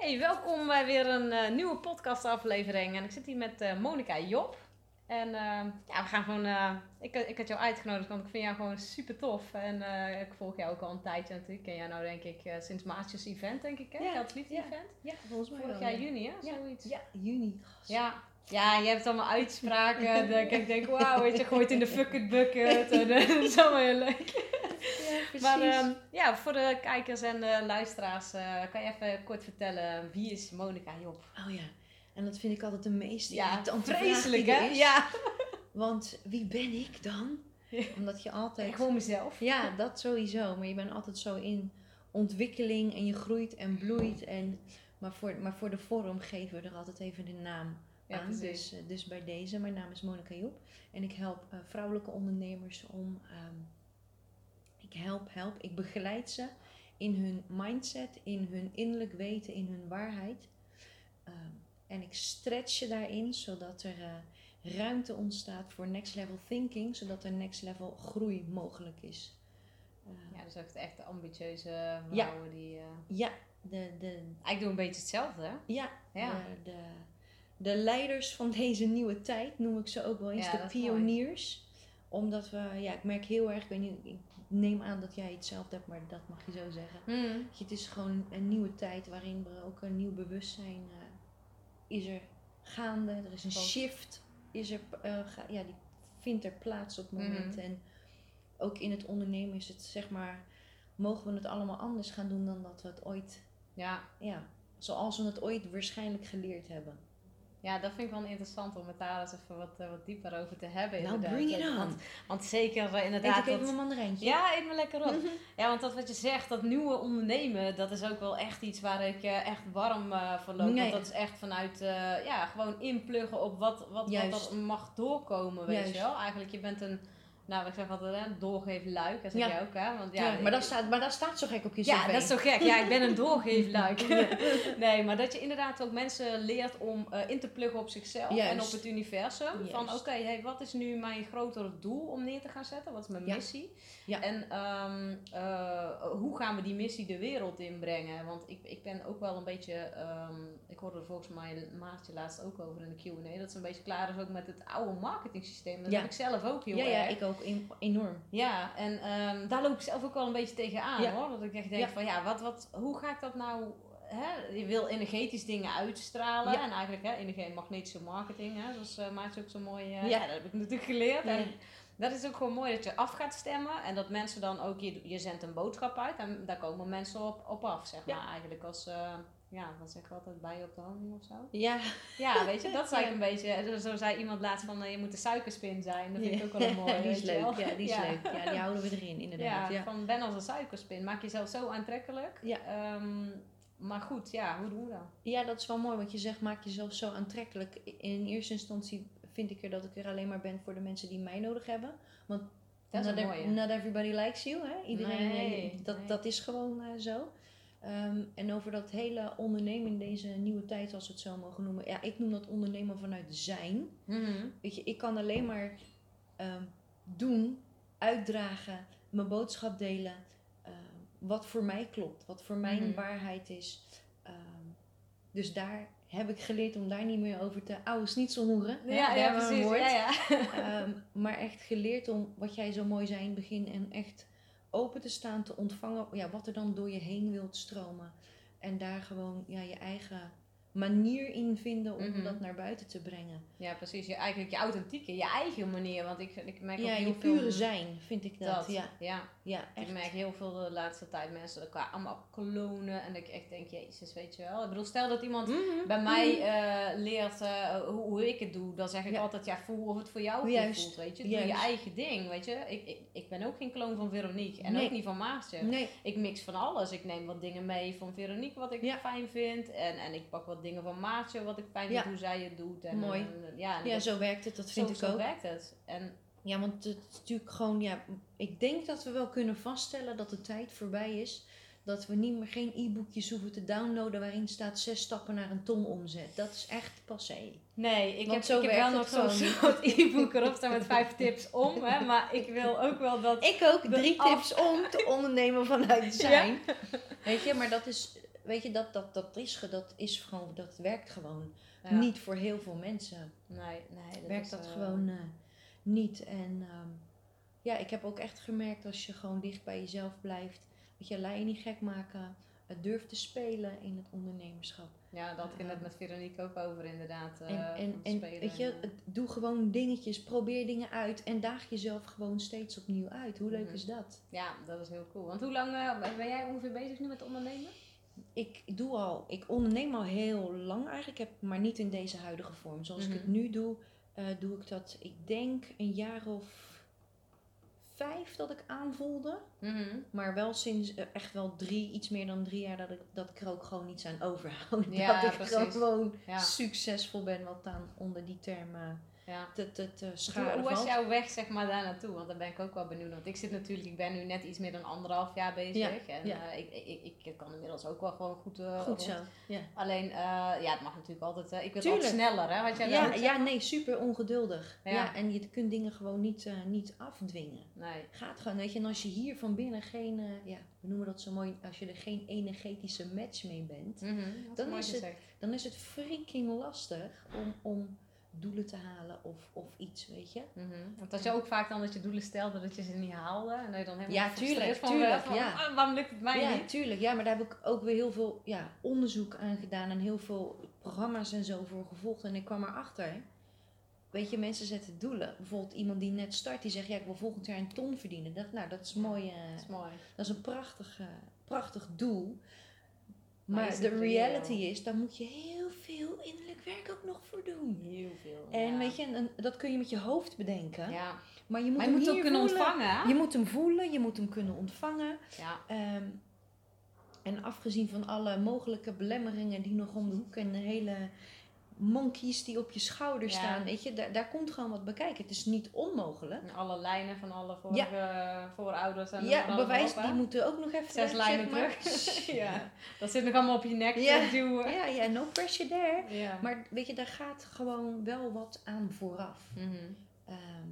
Hey, welkom bij weer een eh, nieuwe podcastaflevering. En ik zit hier met eh Monika Job. En eh, ja, we gaan gewoon. ik, ik had jou uitgenodigd, want ik vind jou gewoon super tof. En ik volg jou ook al een tijdje natuurlijk. Ken jou nou denk ik sinds Maatjes Event, denk ik. Hè? Ja, Liefde ja. Event. Ja, volgens mij Vorig wel, jaar ja. juni, hè? Ja, Zoiets. Ja, juni. Ja. Ja, je hebt allemaal uitspraken. dat ik denk, wauw, weet je, gooit in de fuck bucket. En dat is allemaal heel leuk. Precies. Maar ehm, ja, voor de kijkers en de luisteraars, eh, kan je even kort vertellen wie is Monika Job? oh ja, en dat vind ik altijd de meest Ja, vreselijk hè? Ja. Want wie ben ik dan? Omdat je altijd... Gewoon mezelf. Ja, dat sowieso. Maar je bent altijd zo in ontwikkeling en je groeit en bloeit. En, maar, voor, maar voor de vorm geven we er altijd even de naam Ja, aan. Dus, eh, dus bij deze, mijn naam is Monika Job. En ik help eh, vrouwelijke ondernemers om... ehm, ik help, help, ik begeleid ze in hun mindset, in hun innerlijk weten, in hun waarheid. Ehm, en ik stretch je daarin, zodat er eh, ruimte ontstaat voor next level thinking, zodat er next level groei mogelijk is. Ehm, Ja, dus ook echt de ambitieuze Ja. vrouwen die... eh ja, de, de, Ik doe een beetje hetzelfde, hè? ja, Ja. De, de, de leiders van deze nieuwe tijd noem ik ze ook wel eens Ja, de mooi. pioniers. Omdat we, ja, ik merk heel erg, ik, weet niet, neem aan dat jij hetzelfde hebt, maar dat mag je zo zeggen. Hmm. Het is gewoon een nieuwe tijd waarin er ook een nieuw bewustzijn eh, is er gaande. Er is een shift, is er, eh, ga- ja, die vindt er plaats op het moment. Mhm. En ook in het ondernemen is het zeg maar, mogen we het allemaal anders gaan doen dan dat we het ooit, Ja. ja, zoals we het ooit waarschijnlijk geleerd hebben. Ja, dat vind ik wel interessant om het daar eens even wat, eh, wat dieper over te hebben. Nou, bring it on. Want, want zeker Eet inderdaad... ik even dat- een mandarijntje? Ja, eet me lekker op. Mhm. Ja, want dat wat je zegt, dat nieuwe ondernemen, dat is ook wel echt iets waar ik eh, echt warm eh voor loop. Nee. Want dat is echt vanuit, ja, gewoon inpluggen op wat, wat, wat er mag doorkomen, weet Juist. je wel. Eigenlijk, je bent een, nou, ik zeg altijd, hè, doorgeefluik, dat zeg Ja. jij ook, hè. Want, ja, Ja, maar, dat staat, maar dat staat zo gek op je ja, cv. dat is zo gek. Ja, ik ben een doorgeefluik. nee, maar dat je inderdaad ook mensen leert om eh, in te pluggen op zichzelf Juist. en op het universum. Van oké, hey, wat is nu mijn grotere doel om neer te gaan zetten? Wat is mijn Ja. missie? Ja. En ehm, eh, hoe gaan we die missie de wereld inbrengen? Want ik, ik ben ook wel een beetje, ehm, ik hoorde er volgens mij Maartje laatst ook over in de Q&A, dat ze een beetje klaar is ook met het oude marketingsysteem. Dat Ja. heb ik zelf ook heel ja, ja, erg. ik ook in- enorm. Ja, en ehm, daar loop ik zelf ook wel een beetje tegenaan Ja. hoor. Dat ik echt denk Ja. van ja, wat, wat, hoe ga ik dat nou... Hè? Je wil energetisch dingen uitstralen. Ja. En eigenlijk hè, energe- magnetische marketing. Hè? Zoals uh, Maartje ook zo mooi... eh, Ja. dat heb ik natuurlijk geleerd. En dat is ook gewoon mooi dat je af gaat stemmen. En dat mensen dan ook... Je, je zendt een boodschap uit. En daar komen mensen op, op af, zeg maar. Eigenlijk als... eh, ja, wat zeg ik altijd? Bij je op de honing of zo? Ja, Ja, weet je, dat is eigenlijk een beetje... Zo zei iemand laatst van, eh, je moet de suikerspin zijn. Dat vind ik ook wel een mooie. die is leuk. wel. Ja, die is leuk. Ja, die houden we erin, inderdaad. Ja, Ja. van ben als een suikerspin. Maak jezelf zo aantrekkelijk. Ja. Ehm, maar goed, ja, hoe doen we dat? Ja, dat is wel mooi wat je zegt. Maak jezelf zo aantrekkelijk. In eerste instantie vind ik er dat ik er alleen maar ben voor de mensen die mij nodig hebben. Want Dat is not, everybody likes you. Hè? Iedereen, Nee, eh, dat, nee. dat is gewoon eh, zo. Ehm, en over dat hele ondernemen in deze nieuwe tijd, als we het zo mogen noemen. Ja, ik noem dat ondernemen vanuit zijn. Weet je, ik kan alleen maar ehm, doen, uitdragen, mijn boodschap delen. ehm, wat voor mij klopt, wat voor mijn Mhm. waarheid is. Dus daar heb ik geleerd om daar niet meer over te snitselhoeren. hè, Ja, ja, een precies. Ja, ja. Maar echt geleerd om, wat jij zo mooi zei in het begin, en echt open te staan, te ontvangen ja, wat er dan door je heen wilt stromen. En daar gewoon ja, je eigen manier in vinden om Mhm. dat naar buiten te brengen. ja, precies. Je, eigenlijk je authentieke, je eigen manier. Want ik, ik merk Ja, ook heel je veel... pure zijn vind ik dat. Dat, Ja, ja. Ja echt. Ik merk heel veel de laatste tijd mensen elkaar allemaal klonen. En dat ik echt denk, jezus, weet je wel. Ik bedoel, stel dat iemand Mhm. bij mij eh, leert eh, hoe, hoe ik het doe, dan zeg ik Ja. altijd, ja, voel of het voor jou Juist. voelt, weet je. Doe je eigen ding, weet je. Ik, ik, ik ben ook geen kloon van Veronique en Nee. ook niet van Maartje. Nee, Ik mix van alles. Ik neem wat dingen mee van Veronique, wat ik Ja. fijn vind. En, en ik pak wat dingen van Maartje, wat ik fijn vind Ja. hoe zij het doet. En, Mooi. en, ja, en ja, zo werkt het. Dat zo, vind ik zo ook. werkt het. En Ja, want het is natuurlijk gewoon, ja, ik denk dat we wel kunnen vaststellen dat de tijd voorbij is. Dat we niet meer geen e-boekjes hoeven te downloaden waarin staat zes stappen naar een ton omzet. Dat is echt passé. Nee, ik Want heb, zo ik heb wel nog zo'n e-book erop staan met vijf tips om. Hè, maar ik wil ook wel dat... Ik ook drie af- tips om te ondernemen vanuit zijn. Weet je, maar dat is, weet je, dat, dat, dat, is, dat is gewoon, dat werkt gewoon Ja. niet voor heel veel mensen. Nee, nee. Dat werkt dat eh, gewoon eh, niet. En ehm, ja, ik heb ook echt gemerkt als je gewoon dicht bij jezelf blijft, dat je je niet gek maken, het durft te spelen in het ondernemerschap. Ja, dat had ik net met Veronique ook over inderdaad. eh, En, en, en weet je, eh, het- doe gewoon dingetjes, probeer dingen uit en daag jezelf gewoon steeds opnieuw uit. Hoe leuk Mhm. is dat? Ja, dat is heel cool. Want hoe lang eh, ben jij ongeveer bezig nu met ondernemen? Ik doe al, ik onderneem al heel lang eigenlijk, ik heb, maar niet in deze huidige vorm. Zoals ik het Mhm. nu doe, eh, doe ik dat, ik denk een jaar of vijf dat ik aanvoelde. Mhm. Maar wel sinds eh, echt wel drie, iets meer dan drie jaar dat ik, dat ik er ook gewoon iets aan overhoud. Ja, dat ik precies. gewoon Ja. succesvol ben, wat dan onder die term eh, ja. te, te, te Hoe, scharen hoe was valt. jouw weg zeg maar daar naartoe? Want daar ben ik ook wel benieuwd. Want ik zit natuurlijk, ik ben nu net iets meer dan anderhalf jaar bezig. Ja, En ja. eh, ik, ik, ik kan inmiddels ook wel gewoon goed. eh, Goed zo. Ja, Alleen, eh, ja, het mag natuurlijk altijd. ik wil Tuurlijk. altijd sneller, hè? Had jij ja, ja, nee, super ongeduldig. Ja. En je kunt dingen gewoon niet, niet afdwingen. Nee. Gaat gewoon, weet je, en als je hier van binnen geen, ja, we noemen dat zo mooi, als je er geen energetische match mee bent, Mhm, Dan is het- dan is het freaking lastig om, om doelen te halen of, of iets, weet je. Mhm. Want als je ook vaak dan dat je doelen stelde dat je ze niet haalde. En dat je dan helemaal Ja, tuurlijk, van tuurlijk, van, ja. "Ah, waarom lukt het mij ja, niet? tuurlijk. Ja, maar daar heb ik ook weer heel veel ja, onderzoek aan gedaan en heel veel programma's en zo voor gevolgd. En ik kwam erachter, weet je, mensen zetten doelen. Bijvoorbeeld iemand die net start, die zegt, ja, ik wil volgend jaar een ton verdienen. Dat, nou, dat is mooi. eh, Dat is mooi. dat is een prachtig, eh, prachtig doel. Maar de reality is, daar moet je heel veel innerlijk werk ook nog voor doen. Heel veel. En ja. weet je, en dat kun je met je hoofd bedenken. Ja. Maar je moet Maar je hem moet kunnen voelen. ontvangen. hè? Je moet hem voelen, je moet hem kunnen ontvangen. Ja. Ehm, en afgezien van alle mogelijke belemmeringen die nog om de hoek en de hele monkeys die op je schouder Ja. staan, weet je, daar, daar komt gewoon wat bekijken. Het is niet onmogelijk. En alle lijnen van alle vorige voorouders. En Ja, bewijs, die moeten ook nog even Zes zeg lijnen maar. terug. ja. Dat zit nog allemaal op je nek Ja. te duwen. Ja, ja, no pressure there. Ja. Maar weet je, daar gaat gewoon wel wat aan vooraf. Mhm. Ehm,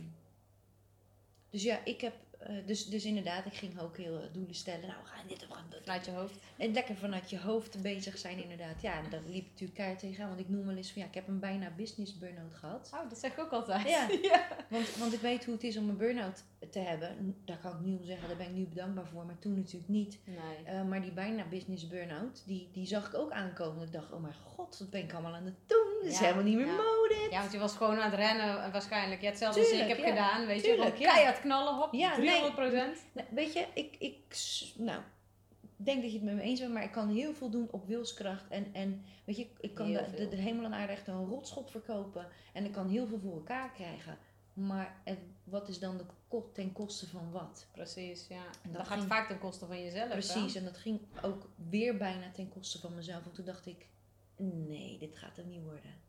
dus ja, ik heb, eh, dus, dus inderdaad, ik ging ook heel eh, doelen stellen. Nou, we gaan dit, we gaan dat. Vanuit je hoofd. En lekker vanuit je hoofd bezig zijn inderdaad. Ja, en daar liep natuurlijk keihard tegenaan. Want ik noem wel eens van, ja, ik heb een bijna business burn-out gehad. Oh, dat zeg ik ook altijd. Ja. ja. Want, want ik weet hoe het is om een burn-out te hebben. Daar kan ik nu om zeggen, daar ben ik nu dankbaar voor. Maar toen natuurlijk niet. Nee. Eh, maar die bijna business burn-out, die, die zag ik ook aankomen. Ik dacht, oh mijn god, wat ben ik allemaal aan het doen? Dat is helemaal niet meer mode. Ja, want je was gewoon aan het rennen en waarschijnlijk. Ja, hetzelfde als ik heb gedaan, weet je. Tuurlijk, Gewoon ja. keihard knallen, hop, Ja, 300 procent. Nee, weet je, ik, ik, nou, denk dat je het met me eens bent, maar ik kan heel veel doen op wilskracht. En, en weet je, ik kan de, de, hemel en aarde echt een rotschop verkopen. En ik kan heel veel voor elkaar krijgen. Maar het, wat is dan de ten koste van wat? Precies, ja. En dat dat gaat vaak ten koste van jezelf. Precies, en dat ging ook weer bijna ten koste van mezelf. En toen dacht ik, nee, dit gaat hem niet worden.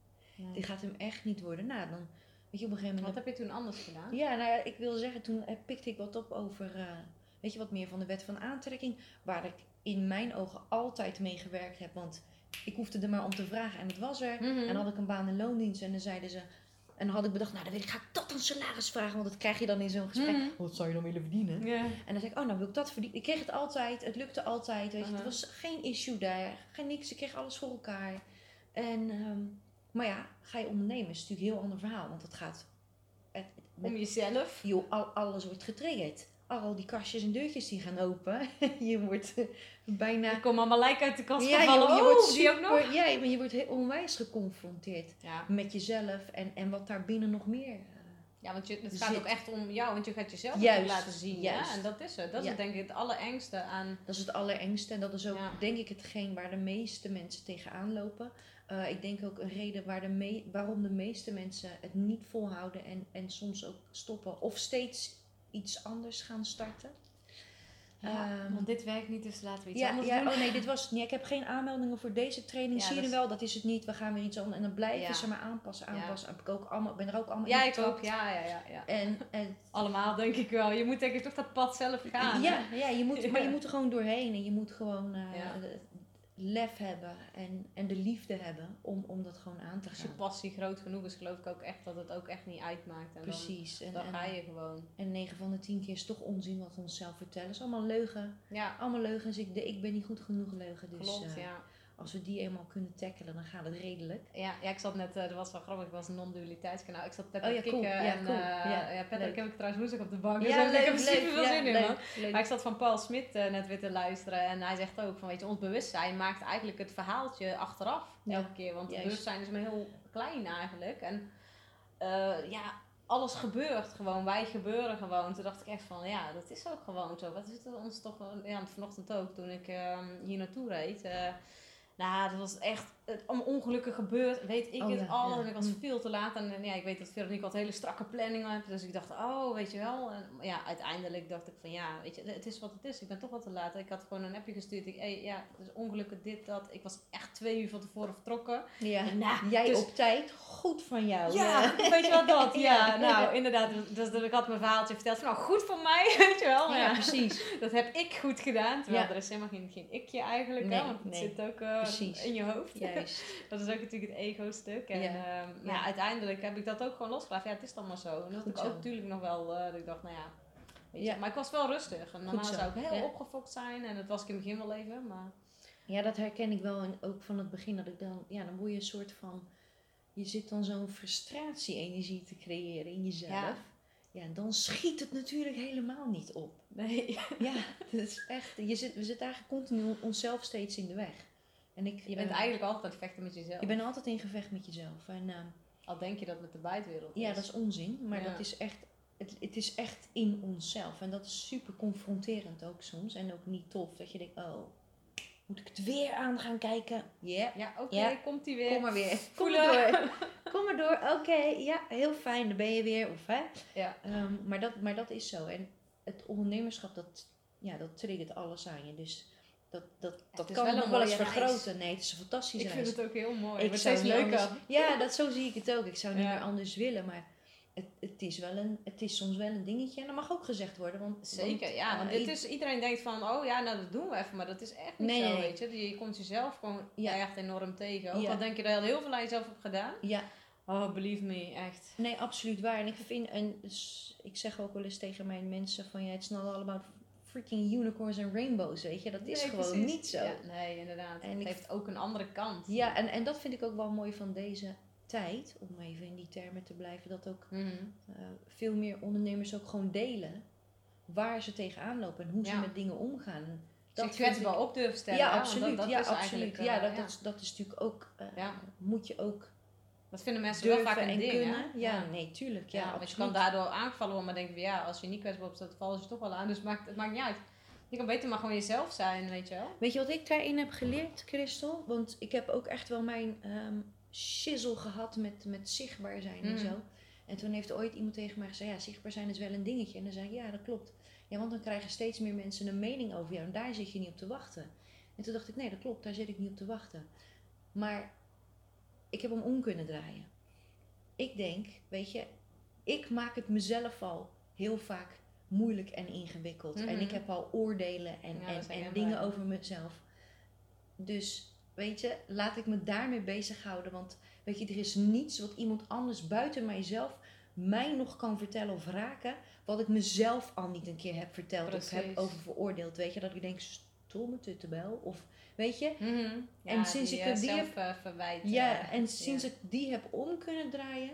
Dit gaat hem echt niet worden. Nou, dan, weet je, op een gegeven Wat moment... heb je toen anders gedaan? Ja, nou ja, ik wil zeggen, toen eh, pikte ik wat op over, eh, weet je, wat meer van de wet van aantrekking. Waar ik in mijn ogen altijd mee gewerkt heb. Want ik hoefde er maar om te vragen en het was er. Mhm. En dan had ik een baan in loondienst en dan zeiden ze... En dan had ik bedacht, nou dan wil ik, ga ik dat een salaris vragen. Want dat krijg je dan in zo'n gesprek. Mhm. Wat zou je dan willen verdienen? Ja. En dan zei ik, oh nou wil ik dat verdienen. Ik kreeg het altijd, het lukte altijd. Weet je. Er was geen issue daar, geen niks. Ik kreeg alles voor elkaar. En, ehm, maar ja, ga je ondernemen is natuurlijk een heel ander verhaal. Want het gaat, het, met, Om jezelf. joh, al, alles wordt getriggerd. Al die kastjes en deurtjes die gaan open. je wordt eh, bijna... Ik kom allemaal lijk uit de kast Ja, gevallen. joh, je oh, wordt die ook nog? super, ja, maar je wordt heel onwijs geconfronteerd Ja. met jezelf en, en wat daar binnen nog meer. eh, Ja, want je, het Zit. gaat ook echt om jou, want je gaat jezelf Juist, laten zien. juist. Ja? En dat is het. Dat Ja. is denk ik het allerengste aan. Dat is het allerengste en dat is ook Ja. denk ik hetgeen waar de meeste mensen tegenaan lopen. Eh, ik denk ook een reden waar de me waarom de meeste mensen het niet volhouden en, en soms ook stoppen of steeds iets anders gaan starten. Ehm, want dit werkt niet, dus laten we iets ja, anders ja doen. oh nee, dit was het niet. Ik heb geen aanmeldingen voor deze training. Zie je er wel, dat is het niet. We gaan weer iets anders. En dan blijven Ja. ze maar aanpassen, aanpassen. Heb ik ook allemaal, ben er ook allemaal Ja, in ik ook. Ja, ja, ja. ja. En, en Allemaal denk ik wel. Je moet denk ik toch dat pad zelf gaan. ja, ja, je moet, maar je moet er gewoon doorheen en je moet gewoon. eh, lef hebben en, en de liefde hebben om, om dat gewoon aan te Als je gaan. passie groot genoeg is, geloof ik ook echt dat het ook echt niet uitmaakt. En Precies. En, Dan, dan en, ga je gewoon. en 9 van de 10 keer is toch onzin wat we onszelf vertellen. Het is allemaal leugen. Ja, Allemaal leugens. Ik, de, ik ben niet goed genoeg leugen. Dus klopt, eh, ja. Als we die eenmaal kunnen tackelen, dan gaat het redelijk. Ja, ja, ik zat net, eh, dat was wel grappig, ik was een non-dualiteitskanaal. Ik zat Pet Oh te ja, kijken cool. Ja, en cool. eh Ja, leuk. heb ik trouwens woensdag op de bank. Ja, dus ik heb er leuk, super veel ja, zin in, leuk, leuk. Maar ik zat van Paul Smit eh, net weer te luisteren en hij zegt ook van, weet je, ons bewustzijn maakt eigenlijk het verhaaltje achteraf elke keer. Want het bewustzijn is maar heel klein eigenlijk. En ja, alles gebeurt gewoon, wij gebeuren gewoon. Toen dacht ik echt van, ja, dat is ook gewoon zo. Wat is het ons toch, ja, vanochtend ook, toen ik eh, hier naartoe reed. Nou, dat was echt het, om ongelukken gebeurd, weet ik Oh het ja, al. ja. En ik was Mm. veel te laat. En, en ja, ik weet dat Veronique wat hele strakke planning heeft. Dus ik dacht, oh, weet je wel. En ja, uiteindelijk dacht ik van, ja, weet je, het is wat het is. Ik ben toch wat te laat. Ik had gewoon een appje gestuurd. Ik, hey, ja, dus ongelukken, dit, dat. Ik was echt twee uur van tevoren vertrokken. Ja. En nou, Jij dus- op tijd, goed van jou. ja, weet je wat dat? Ja, Ja. nou, inderdaad. Dus, dus ik had mijn verhaaltje verteld van, nou, goed voor mij, weet je wel. ja, Ja, precies. dat heb ik goed gedaan. Terwijl Ja. er is helemaal geen, geen ikje eigenlijk, Nee, hè, want het nee. zit ook eh, in je hoofd. Juist. Dat is ook natuurlijk het ego-stuk. En Ja. ja. maar Ja. ja, uiteindelijk heb ik dat ook gewoon losgelaten. Ja, het is dan maar zo. En dat Goed ik ook natuurlijk nog wel, eh, dat ik dacht, nou ja. Maar ik was wel rustig. En normaal zo. zou ik heel Ja. opgefokt zijn. En dat was ik in het begin wel even. Maar Ja, dat herken ik wel. En ook van het begin dat ik dan, ja, dan word je een soort van, je zit dan zo'n frustratie-energie te creëren in jezelf. Ja. Dan schiet het natuurlijk helemaal niet op. nee. Ja, dat is echt, je zit, we zitten eigenlijk continu onszelf steeds in de weg. En ik, Je bent eh, eigenlijk altijd aan het vechten met jezelf. je bent altijd in gevecht met jezelf. En ehm, Al denk je dat met de buitenwereld ja, dat is onzin, maar Ja. dat is echt, het, het is echt in onszelf. En dat is super confronterend ook soms. En ook niet tof dat je denkt, oh, moet ik het weer aan gaan kijken? Ja, Ja, oké, Ja. komt ie weer. Kom maar weer. Kom maar door. Kom maar door. Oké, ja, heel fijn. Dan ben je weer. Of, hè? Ja. Ehm, maar, dat, maar dat is zo. En het ondernemerschap, dat, ja, dat triggert alles aan je. Dus dat, dat, dat kan wel nog wel eens vergroten. Nee, het is een fantastische Ik vind het ook heel mooi. Ik Het zou steeds niet leuker. anders- Ja, dat, zo zie ik het ook. Ik zou niet Ja. meer anders willen. Maar het, het, is wel een, het is soms wel een dingetje. En dat mag ook gezegd worden. Want, Zeker, want, ja. Want dit is, iedereen denkt van, oh ja, nou dat doen we even. Maar dat is echt niet Nee, zo, nee, weet je. Je komt jezelf gewoon Ja. echt enorm tegen. Ook Ja. al denk je dat je heel veel aan jezelf hebt gedaan. Ja, Oh, believe me, echt. Nee, absoluut waar. En ik vind, en ik zeg ook wel eens tegen mijn mensen van ja, het is not all about freaking unicorns en rainbows, weet je. Dat is Nee, gewoon precies. niet zo. Ja, Ja, nee, inderdaad. En het ik- heeft ook een andere kant. en, en dat vind ik ook wel mooi van deze tijd, om even in die termen te blijven, dat ook Mhm. eh, veel meer ondernemers ook gewoon delen waar ze tegenaan lopen en hoe ze Ja. met dingen omgaan. En Dat Dat je vind kwetsbaar op durven stellen. ja, absoluut. Dat ja, absoluut. eigenlijk, ja, eh, dat, Dat, is, dat is natuurlijk ook, eh, Ja. moet je ook Dat vinden mensen wel vaak een en ding, kunnen. hè? Ja, nee, tuurlijk. Ja, Ja, want je kan daardoor aangevallen worden, maar denk je, ja, als je niet kwetsbaar op staat, vallen ze toch wel aan. Dus het maakt, het maakt niet uit. Je kan beter maar gewoon jezelf zijn, weet je wel. Weet je wat ik daarin heb geleerd, Christel? Want ik heb ook echt wel mijn ehm shizzle gehad met, met zichtbaar zijn en Mm. zo. En toen heeft ooit iemand tegen mij gezegd, ja, zichtbaar zijn is wel een dingetje. En dan zei ik, ja, dat klopt. Ja, want dan krijgen steeds meer mensen een mening over jou en daar zit je niet op te wachten. En toen dacht ik, nee, dat klopt, daar zit ik niet op te wachten. Maar ik heb hem om kunnen draaien. Ik denk, weet je, ik maak het mezelf al heel vaak moeilijk en ingewikkeld. En Mhm. ik heb al oordelen en, Ja, en, dingen over mezelf. Dus weet je, laat ik me daarmee bezighouden. Want weet je, er is niets wat iemand anders buiten mijzelf mij nog kan vertellen of raken. Wat ik mezelf al niet een keer heb verteld of heb over veroordeeld. Weet je, dat ik denk, stomme tuttenbel. Of weet je, Ja, En sinds die, ik eh, het- die zelf eh, ja, eh, en sinds ja. ik die heb om kunnen draaien,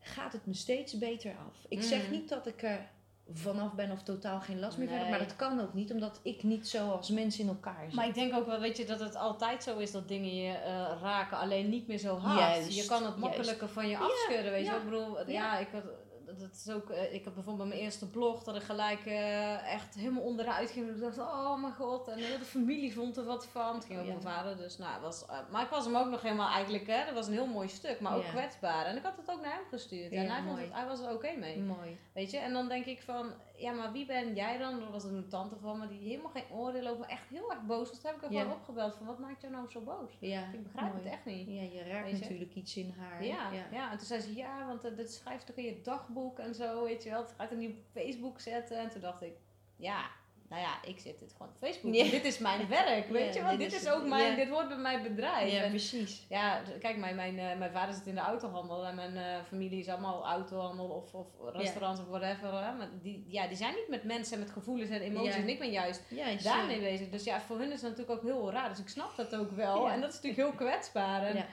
gaat het me steeds beter af. Ik zeg Mhm. niet dat ik er vanaf ben of totaal geen last meer heb, maar dat kan ook niet, omdat ik niet zo als mensen in elkaar zit. Maar ik denk ook wel, weet je, dat het altijd zo is dat dingen je raken, alleen niet meer zo hard. Juist, je kan het makkelijker van je afschudden, weet je. wel. Ik bedoel, ja, ja. ik had, dat is ook, eh, ik had bijvoorbeeld bij mijn eerste blog dat ik gelijk eh, echt helemaal onderuit ging. Ik dacht, oh mijn god, en de hele familie vond er wat van. Het ging ook Ja. mijn vader, dus nou, was, eh, maar ik was hem ook nog helemaal eigenlijk, hè, dat was een heel mooi stuk, maar ook Ja. kwetsbaar. En ik had het ook naar hem gestuurd en hij, vond het, hij was er oké mee. Mooi. Weet je, en dan denk ik van, ja, maar wie ben jij dan? Er was een tante van me die helemaal geen oordeel over, echt heel erg boos was. Toen heb ik haar Ja. gewoon opgebeld van, wat maakt jou nou zo boos? Ja, Ik begrijp mooi. het echt niet. Ja, je raakt Weet je? natuurlijk iets in haar. Ja, ja. en toen zei ze, ja, want uh, dit schrijft toch in je dagboek en zo, weet je wel. Het gaat er niet op Facebook zetten. En toen dacht ik, ja, nou ja, ik zit dit gewoon op Facebook. Dit is mijn werk, weet je wel. dit Dit is- ook mijn, dit hoort bij mijn bedrijf. Ja, En precies. ja, kijk, mijn, mijn, eh, mijn vader zit in de autohandel en mijn eh, familie is allemaal autohandel of, of restaurants of whatever. Hè. Maar die, ja, die zijn niet met mensen met gevoelens en emoties. En ik ben juist daarmee bezig. Dus ja, voor hun is het natuurlijk ook heel raar. Dus ik snap dat ook wel. En dat is natuurlijk heel kwetsbaar. En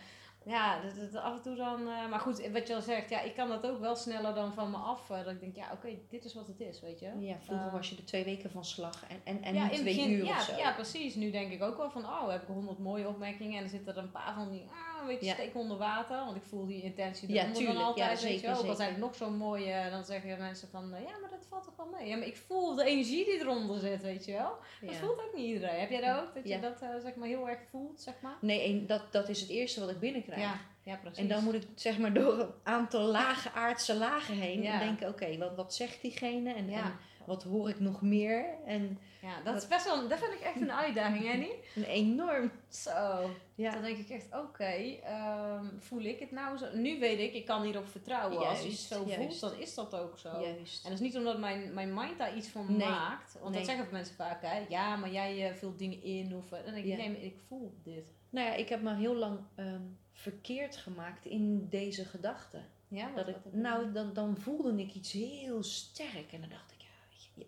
Ja. dat, dat af en toe dan... eh, maar goed, wat je al zegt, ja, ik kan dat ook wel sneller dan van me af. eh, dat ik denk, ja, oké, dit is wat het is, weet je. Ja, vroeger Eh, was je er twee weken van slag en, en, en ja, twee begin- uur ja, of zo. Ja, precies. Nu denk ik ook wel van, oh, heb ik honderd mooie opmerkingen en er zitten er een paar van die, ah, een beetje Ja. steek onder water. Want ik voel die intentie Ja, eronder dan tuurlijk. altijd, Ja, weet je zeker, wel. Ook al zeker. zijn het nog zo mooi, eh, dan zeggen mensen van, eh, ja, maar dat valt toch wel mee. Ja, maar ik voel de energie die eronder zit, weet je wel. Dat Ja. voelt ook niet iedereen. Heb jij dat ook? Dat je Ja. dat, eh, zeg maar, heel erg voelt, zeg maar? Nee, dat, dat is het eerste wat ik binnenkrijg. Ja, ja, precies. En dan moet ik zeg maar door een aantal lage aardse lagen heen Ja. en denken, oké, wat, wat zegt diegene en, Ja. en wat hoor ik nog meer? En ja, dat is best wel, dat vind ik echt een uitdaging, hè, niet? een enorm, Zo. ja, Dan denk ik echt, oké, ehm, voel ik het nou zo? Nu weet ik, ik kan hierop vertrouwen. Als Juist, iets zo juist. voelt, dan is dat ook zo. juist. En dat is niet omdat mijn, mijn mind daar iets van Nee. maakt. Want Nee. dat zeggen mensen vaak, hè. Ja, maar jij eh, vult dingen in. Of, eh, dan denk ik, Ja. nee, maar ik voel dit. Nou ja, ik heb me heel lang ehm, verkeerd gemaakt in deze gedachten. Ja, Dat ik, je nou, dan, dan voelde ik iets heel sterk en dan dacht ik,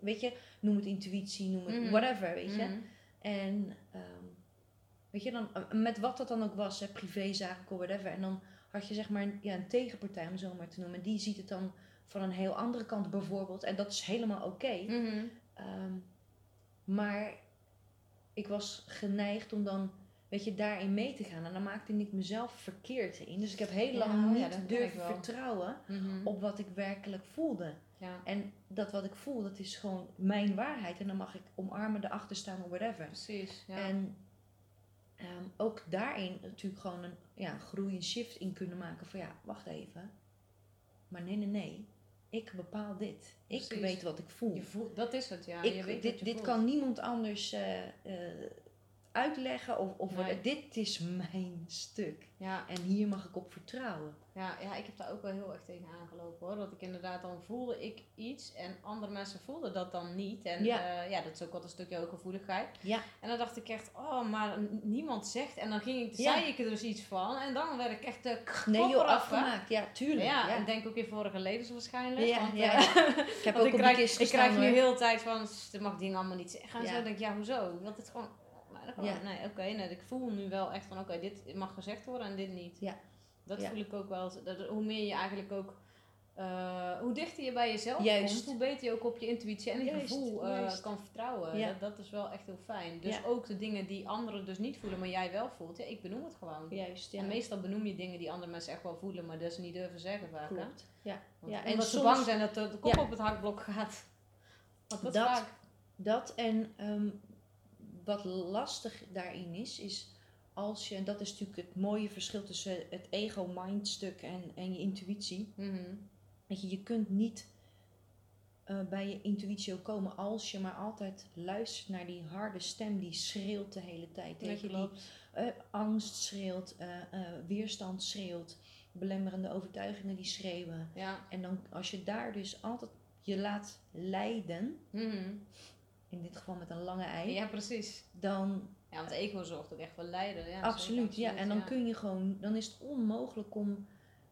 weet je, noem het intuïtie, noem het Mhm. whatever, weet je. Mhm. En ehm, weet je, dan, eh, met wat dat dan ook was, hè, privézaak of whatever. En dan had je zeg maar een, ja, een tegenpartij, om het zo maar te noemen. Die ziet het dan van een heel andere kant bijvoorbeeld. En dat is helemaal oké. Mhm. Ehm, maar ik was geneigd om dan, weet je, daarin mee te gaan. En dan maakte ik mezelf verkeerd in. Dus ik heb heel lang ja, niet durven vertrouwen op wat ik werkelijk voelde. Ja, En dat wat ik voel, dat is gewoon mijn waarheid. En dan mag ik omarmen, erachter staan of whatever. precies. Ja. En ehm, ook daarin natuurlijk gewoon een ja, groei, shift in kunnen maken. Van ja, wacht even. Maar nee, nee, nee. Ik bepaal dit. Ik Precies. weet wat ik voel. je voelt, dat is het, ja. ik, je weet dit je dit kan niemand anders eh, eh, uitleggen. Of, of Nee. dit is mijn stuk. Ja, En hier mag ik op vertrouwen. ja, ja, ik heb daar ook wel heel erg tegen aangelopen hoor. Dat ik inderdaad dan voelde ik iets en andere mensen voelden dat dan niet. En Ja. ja, ja dat is ook wel een stukje hooggevoeligheid. Ja. En dan dacht ik echt, oh, maar niemand zegt. En dan ging ik, Ja. zei ik er dus iets van. En dan werd ik echt uh, Nee, joh, afgemaakt. Ja, tuurlijk. Ja, Ja, en denk ook weer vorige leden waarschijnlijk. Ja, want, ja. eh, Ik heb want ook ik op de krijg, ik krijg nu heel de tijd van, "Sst, mag dingen allemaal niet zeggen. En zo denk ik, ja, hoezo? Ik wil het gewoon... Gewoon, Ja. Nee, oké, nee, ik voel nu wel echt van, oké, dit mag gezegd worden en dit niet. Ja. Dat Ja. voel ik ook wel. Dat, hoe meer je eigenlijk ook... eh, hoe dichter je bij jezelf Juist. komt, hoe beter je ook op je intuïtie en je gevoel eh, kan vertrouwen. Ja. Dat, dat is wel echt heel fijn. Dus ook de dingen die anderen dus niet voelen, maar jij wel voelt. Ja, ik benoem het gewoon. Juist. En meestal benoem je dingen die andere mensen echt wel voelen, maar dat ze niet durven zeggen vaak. Klopt. Ja. Want, Ja, en omdat ze bang zijn dat de, de kop op het hakblok gaat. Want dat, Dat- vaak. Dat en ehm, wat lastig daarin is, is als je, en dat is natuurlijk het mooie verschil tussen het ego-mind stuk en, en je intuïtie. Mhm. Weet je, je kunt niet eh, bij je intuïtie ook komen als je maar altijd luistert naar die harde stem die schreeuwt de hele tijd. Weet je, die eh, angst schreeuwt, eh, weerstand schreeuwt, belemmerende overtuigingen die schreeuwen. Ja. En dan als je daar dus altijd je laat leiden, Mhm. In dit geval met een lange ei, ja, precies. dan Ja, want ego zorgt ook echt voor lijden. Ja, absoluut, ja. En dan ja. kun je gewoon, dan is het onmogelijk om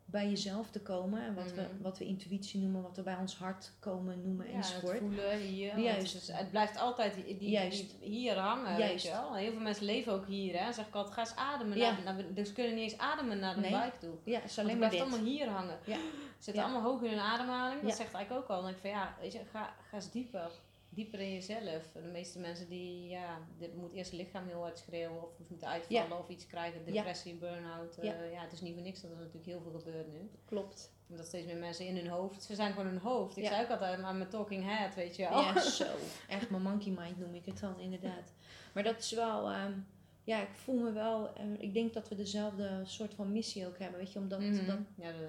bij jezelf te komen. En wat, we, Mhm. wat we intuïtie noemen, wat we bij ons hart komen noemen Ja, enzovoort. het voelen hier. Juist. Het, is- het blijft altijd die, die, Juist. die- hier hangen. Juist. Weet je wel? Heel veel mensen leven ook hier. Hè. Zeg ik altijd, ga eens ademen. Ja. Naar, naar, dus kunnen niet eens ademen naar de Nee. buik toe. Ja, het is alleen het blijft dit. allemaal hier hangen. Ja. Zitten Ja. allemaal hoog in hun ademhaling. Dat zegt eigenlijk ook al. Dan denk ik van ja, weet je, ga, ga eens dieper. Dieper in jezelf. De meeste mensen die, ja, dit moet eerst het lichaam heel hard schreeuwen. Of moeten uitvallen of iets krijgen. Ja. Depressie, burn-out. eh, Ja. ja. het is niet voor niks dat er natuurlijk heel veel gebeurt nu. Klopt. Omdat steeds meer mensen in hun hoofd, ze zijn gewoon hun hoofd. Ik zei ook altijd aan mijn talking head, weet je wel. Ja, zo. Echt mijn monkey mind noem ik het dan inderdaad. Maar dat is wel, ehm, ja, ik voel me wel, eh, ik denk dat we dezelfde soort van missie ook hebben. Weet je, omdat Mhm. dat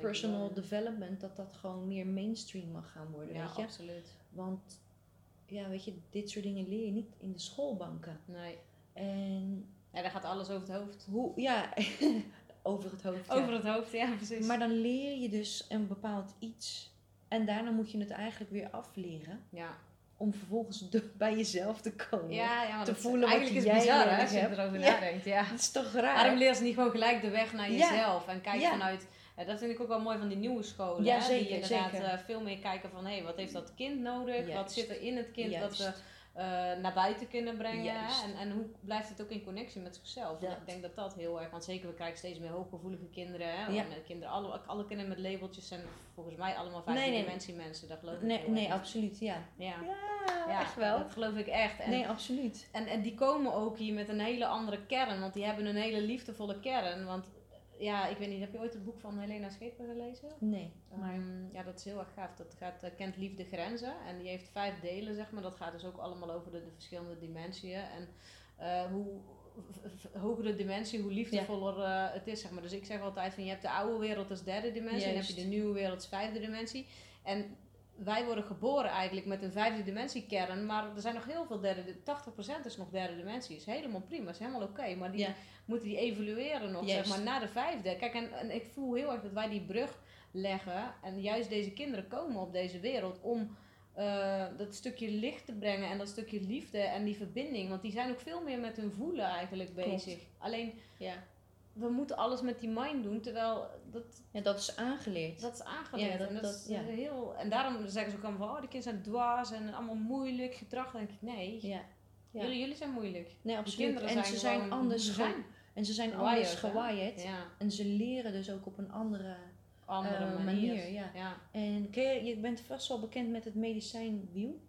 personal development, dat dat gewoon meer mainstream mag gaan worden, Ja, weet je. absoluut. Want, ja, weet je, dit soort dingen leer je niet in de schoolbanken. Nee. En Ja, daar gaat alles over het hoofd. hoe, ja, over het hoofd. ja. Over het hoofd, ja, precies. Maar dan leer je dus een bepaald iets. En daarna moet je het eigenlijk weer afleren. ja, om vervolgens de- bij jezelf te komen. Ja, ja Te voelen wat eigenlijk is jij bizar hè, als je hebt. erover Ja. nadenkt. Ja. Dat is toch raar? Waarom leer ze niet gewoon gelijk de weg naar jezelf? En kijk vanuit... ja, dat vind ik ook wel mooi van die nieuwe scholen. Ja, hè, zeker, die inderdaad zeker. eh, veel meer kijken van... Hé, wat heeft dat kind nodig? Wat zit er in het kind we Juist. eh, naar buiten kunnen brengen? Hè? En, en hoe blijft het ook in connectie met zichzelf? Dat. Ik denk dat dat heel erg... Want zeker, we krijgen steeds meer hooggevoelige kinderen. Hè? Ja. En, kinderen alle, alle kinderen met labeltjes zijn volgens mij allemaal vijfde Nee, mensen. Dat geloof ik Nee, nee, erg. absoluut, ja. Ja. Ja, Ja, echt wel. Dat geloof ik echt. En, Nee, absoluut. en, en die komen ook hier met een hele andere kern, want die hebben een hele liefdevolle kern. Want ja, ik weet niet, heb je ooit het boek van Helena Scheper gelezen? Nee, maar... Ehm, ja, dat is heel erg gaaf. Dat gaat, eh, kent liefde grenzen. En die heeft vijf delen, zeg maar. Dat gaat dus ook allemaal over de, de verschillende dimensieën. En eh, hoe v- v- hoger de dimensie, hoe liefdevoller eh, het is, zeg maar. Dus ik zeg altijd van, je hebt de oude wereld als derde dimensie. En dan heb je de nieuwe wereld als vijfde dimensie. En wij worden geboren eigenlijk met een vijfde dimensie kern. Maar er zijn nog heel veel derde... 80% is nog derde dimensie. Is helemaal prima, is helemaal oké. maar die Ja. moeten die evalueren nog, zeg maar, naar de vijfde. Kijk, en, en ik voel heel erg dat wij die brug leggen. En juist deze kinderen komen op deze wereld om eh, dat stukje licht te brengen en dat stukje liefde en die verbinding. Want die zijn ook veel meer met hun voelen eigenlijk Klopt. bezig. Alleen, Ja. We moeten alles met die mind doen, terwijl dat, ja, dat is aangeleerd. dat is aangeleerd. Ja, dat- en, dat, dat- is ja. heel, en daarom zeggen ze ook allemaal van, oh, die kinderen zijn dwaas en allemaal moeilijk gedrag. Dan denk ik, nee, ja. Jullie, jullie zijn moeilijk. Nee, absoluut. kinderen En zijn ze zijn anders zijn. En ze zijn Wired, anders gewired. En ze leren dus ook op een andere andere eh, manier. manier. Ja. En je, je bent vast wel bekend met het medicijnwiel.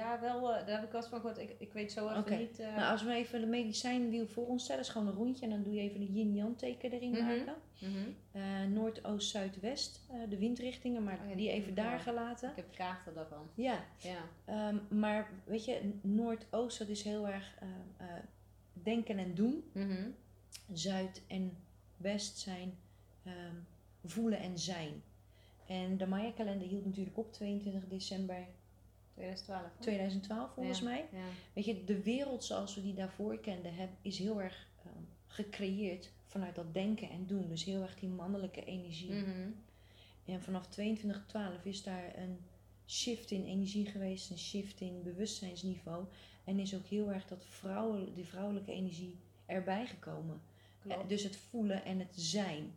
Ja, wel, eh, daar heb ik wel van gehoord. Ik, ik weet zo even niet. eh, Nou, als we even de medicijnwiel voor ons stellen, is gewoon een rondje en dan doe je even de yin-yang teken erin Mhm. maken. mhm. Eh, Noord, Oost, Zuid, West, eh, de windrichtingen, maar Oh ja, die even daar gelaten. Ik heb kaarten daarvan. Ja, Ja. ehm, maar weet je, Noord-Oost, dat is heel erg denken en doen. Mhm. Zuid en West zijn ehm, voelen en zijn. En de Maya-kalender hield natuurlijk op 22 december 2012. hè? 2012 volgens Ja. mij. Ja. Weet je, de wereld zoals we die daarvoor kenden, heb, is heel erg ehm, gecreëerd vanuit dat denken en doen. Dus heel erg die mannelijke energie. Mhm. En vanaf 2212 is daar een shift in energie geweest, een shift in bewustzijnsniveau. En is ook heel erg dat vrouwen, die vrouwelijke energie erbij gekomen. Klopt. Eh, Dus het voelen en het zijn.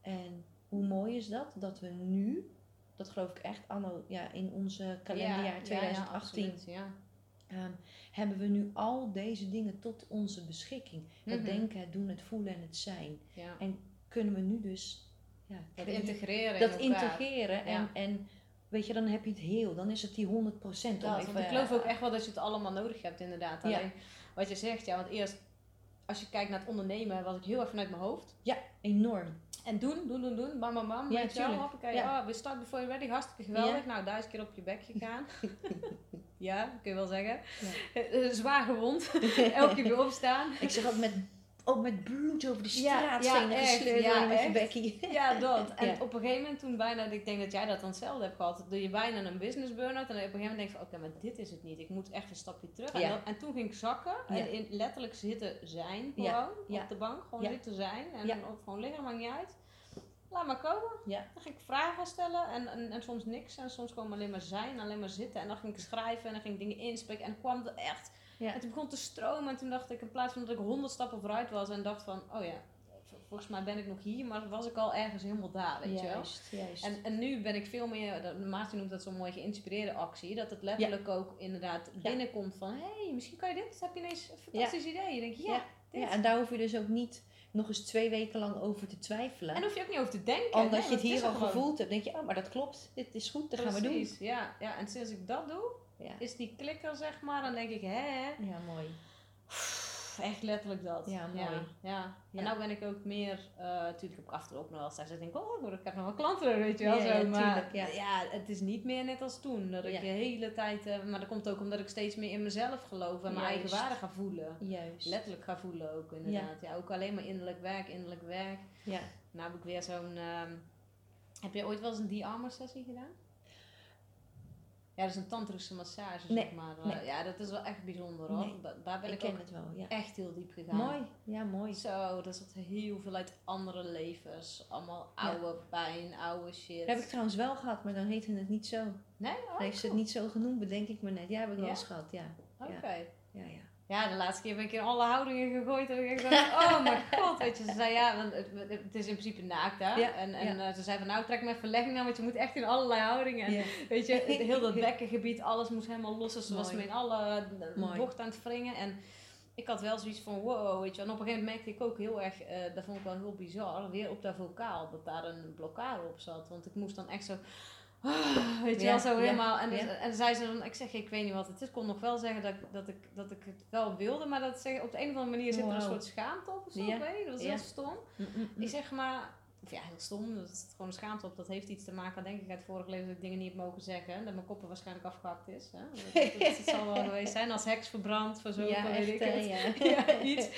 En hoe mooi is dat? Dat we nu, dat geloof ik echt anno, ja, in onze kalenderjaar Ja, ja, 2018, Ja, absoluut, ehm, hebben we nu al deze dingen tot onze beschikking. Het Mhm. denken, het doen, het voelen en het zijn. En kunnen we nu dus ja, Dat integreren dat in integreren. En, en weet je, dan heb je het heel. Dan is het die 100%. om Dat, even, want ik geloof ook echt wel dat je het allemaal nodig hebt inderdaad. Alleen, wat je zegt, ja, want eerst, als je kijkt naar het ondernemen, was ik heel erg vanuit mijn hoofd. Enorm. En doen, doen, doen, doen, bam, bam, bam. Ja, weet je wel, tuurlijk. hoppakee. Ja. Oh, we start before you're ready, hartstikke geweldig. Ja. Nou, duizend keer op je bek gegaan. ja, kun je wel zeggen. Ja. Eh, Zwaar gewond. Elke keer weer opstaan. Ik zeg ook met, ook met bloed over de Ja, straat ja, ja, worden met je bekkie. Ja, dat. En Ja. op een gegeven moment toen bijna, ik denk dat jij dat dan hetzelfde hebt gehad, doe je bijna een business burn-out en op een gegeven moment denk je van, oké, maar dit is het niet. Ik moet echt een stapje terug. En, Ja. dat- en toen ging ik zakken Ja. en in, letterlijk zitten zijn gewoon, Ja, ja. op de bank, gewoon Ja. zitten zijn en Ja. ook gewoon liggen, maakt niet uit. Laat maar komen. Ja. Dan ging ik vragen stellen en, en, en soms niks en soms gewoon alleen maar zijn, alleen maar zitten. En dan ging ik schrijven en dan ging ik dingen inspreken en dan kwam er echt Ja. en toen begon te stromen en toen dacht ik, in plaats van dat ik honderd stappen vooruit was en dacht van, oh ja, volgens mij ben ik nog hier, maar was ik al ergens helemaal daar, weet je wel. Juist, juist. En, en nu ben ik veel meer, Maarten noemt dat zo'n mooi geïnspireerde actie, dat het letterlijk ook inderdaad binnenkomt van, hé, hey, misschien kan je dit, heb je ineens een fantastisch idee. Je denkt, ja, Ja. dit. ja, en daar hoef je dus ook niet nog eens twee weken lang over te twijfelen. En hoef je ook niet over te denken. Omdat nee, je het hier al gewoon. gevoeld hebt, denk je, oh, maar dat klopt. Dit is goed, dat gaan we doen. Precies, ja, ja. En sinds ik dat doe, Ja. is die klikker zeg maar, dan denk ik, hè, ja, mooi. Echt letterlijk dat. Ja, mooi. Ja. En nou ben ik ook meer, eh, natuurlijk heb ik ook nog wel dat ik denk, oh, ik heb nog wel klanten, weet je wel. Ja, zo. ja, maar ja. ja, het is niet meer net als toen. Dat ik de hele tijd, eh, maar dat komt ook omdat ik steeds meer in mezelf geloof en mijn eigen waarde ga voelen. Juist. Letterlijk ga voelen ook inderdaad. Ja. ook alleen maar innerlijk werk, innerlijk werk. Ja. Nou heb ik weer zo'n, ehm, heb je ooit wel eens een de-armor sessie gedaan? Ja, dat is een tantrische massage, Nee, zeg maar. Eh, nee. Ja, dat is wel echt bijzonder hoor. Nee. Daar ben Ik ik, ken ook het wel, ja. echt heel diep gegaan. Mooi, ja, mooi. Zo, dat zat heel veel uit andere levens. Allemaal Ja. oude pijn, oude shit. Dat heb ik trouwens wel gehad, maar dan heette het niet zo. Nee? Oh, heeft ze het niet zo genoemd, bedenk ik me net. Ja, heb ik wel eens gehad, ja. Oké. Ja. ja. Ja, de laatste keer ben ik in alle houdingen gegooid. En ik dacht, oh mijn god, weet je. Ze zei, ja, want het, het is in principe naakt, hè. Ja, en en ja. eh, ze zei van, nou, trek me even legging aan, want je moet echt in allerlei houdingen. Ja. Weet je, het, heel dat bekkengebied, alles moest helemaal los. Dus ze was me in alle eh, Mooi. bocht aan het wringen. En ik had wel zoiets van, wow, weet je. En op een gegeven moment merkte ik ook heel erg, eh, dat vond ik wel heel bizar, weer op dat vocaal, dat daar een blokkade op zat. Want ik moest dan echt zo... ah, weet je Ja, wel, zo ja, helemaal. En, ja. en zei ze dan, ik zeg, ik weet niet wat het is. Ik kon nog wel zeggen dat, ik- dat, ik, dat ik het wel wilde, maar dat zeg, op de een of andere manier zit er een soort schaamte op of zo. Dat was heel stom. Mm, mm, mm. Ik zeg maar, of ja, heel stom, dat is gewoon een schaamte op. Dat heeft iets te maken, denk ik, uit vorige leven dat ik dingen niet heb mogen zeggen. Dat mijn koppen waarschijnlijk afgehakt is. Hè? Dat, dat, dat zal wel geweest zijn, als heks verbrand, voor zo ja, weet ik het. ja. Ja, iets.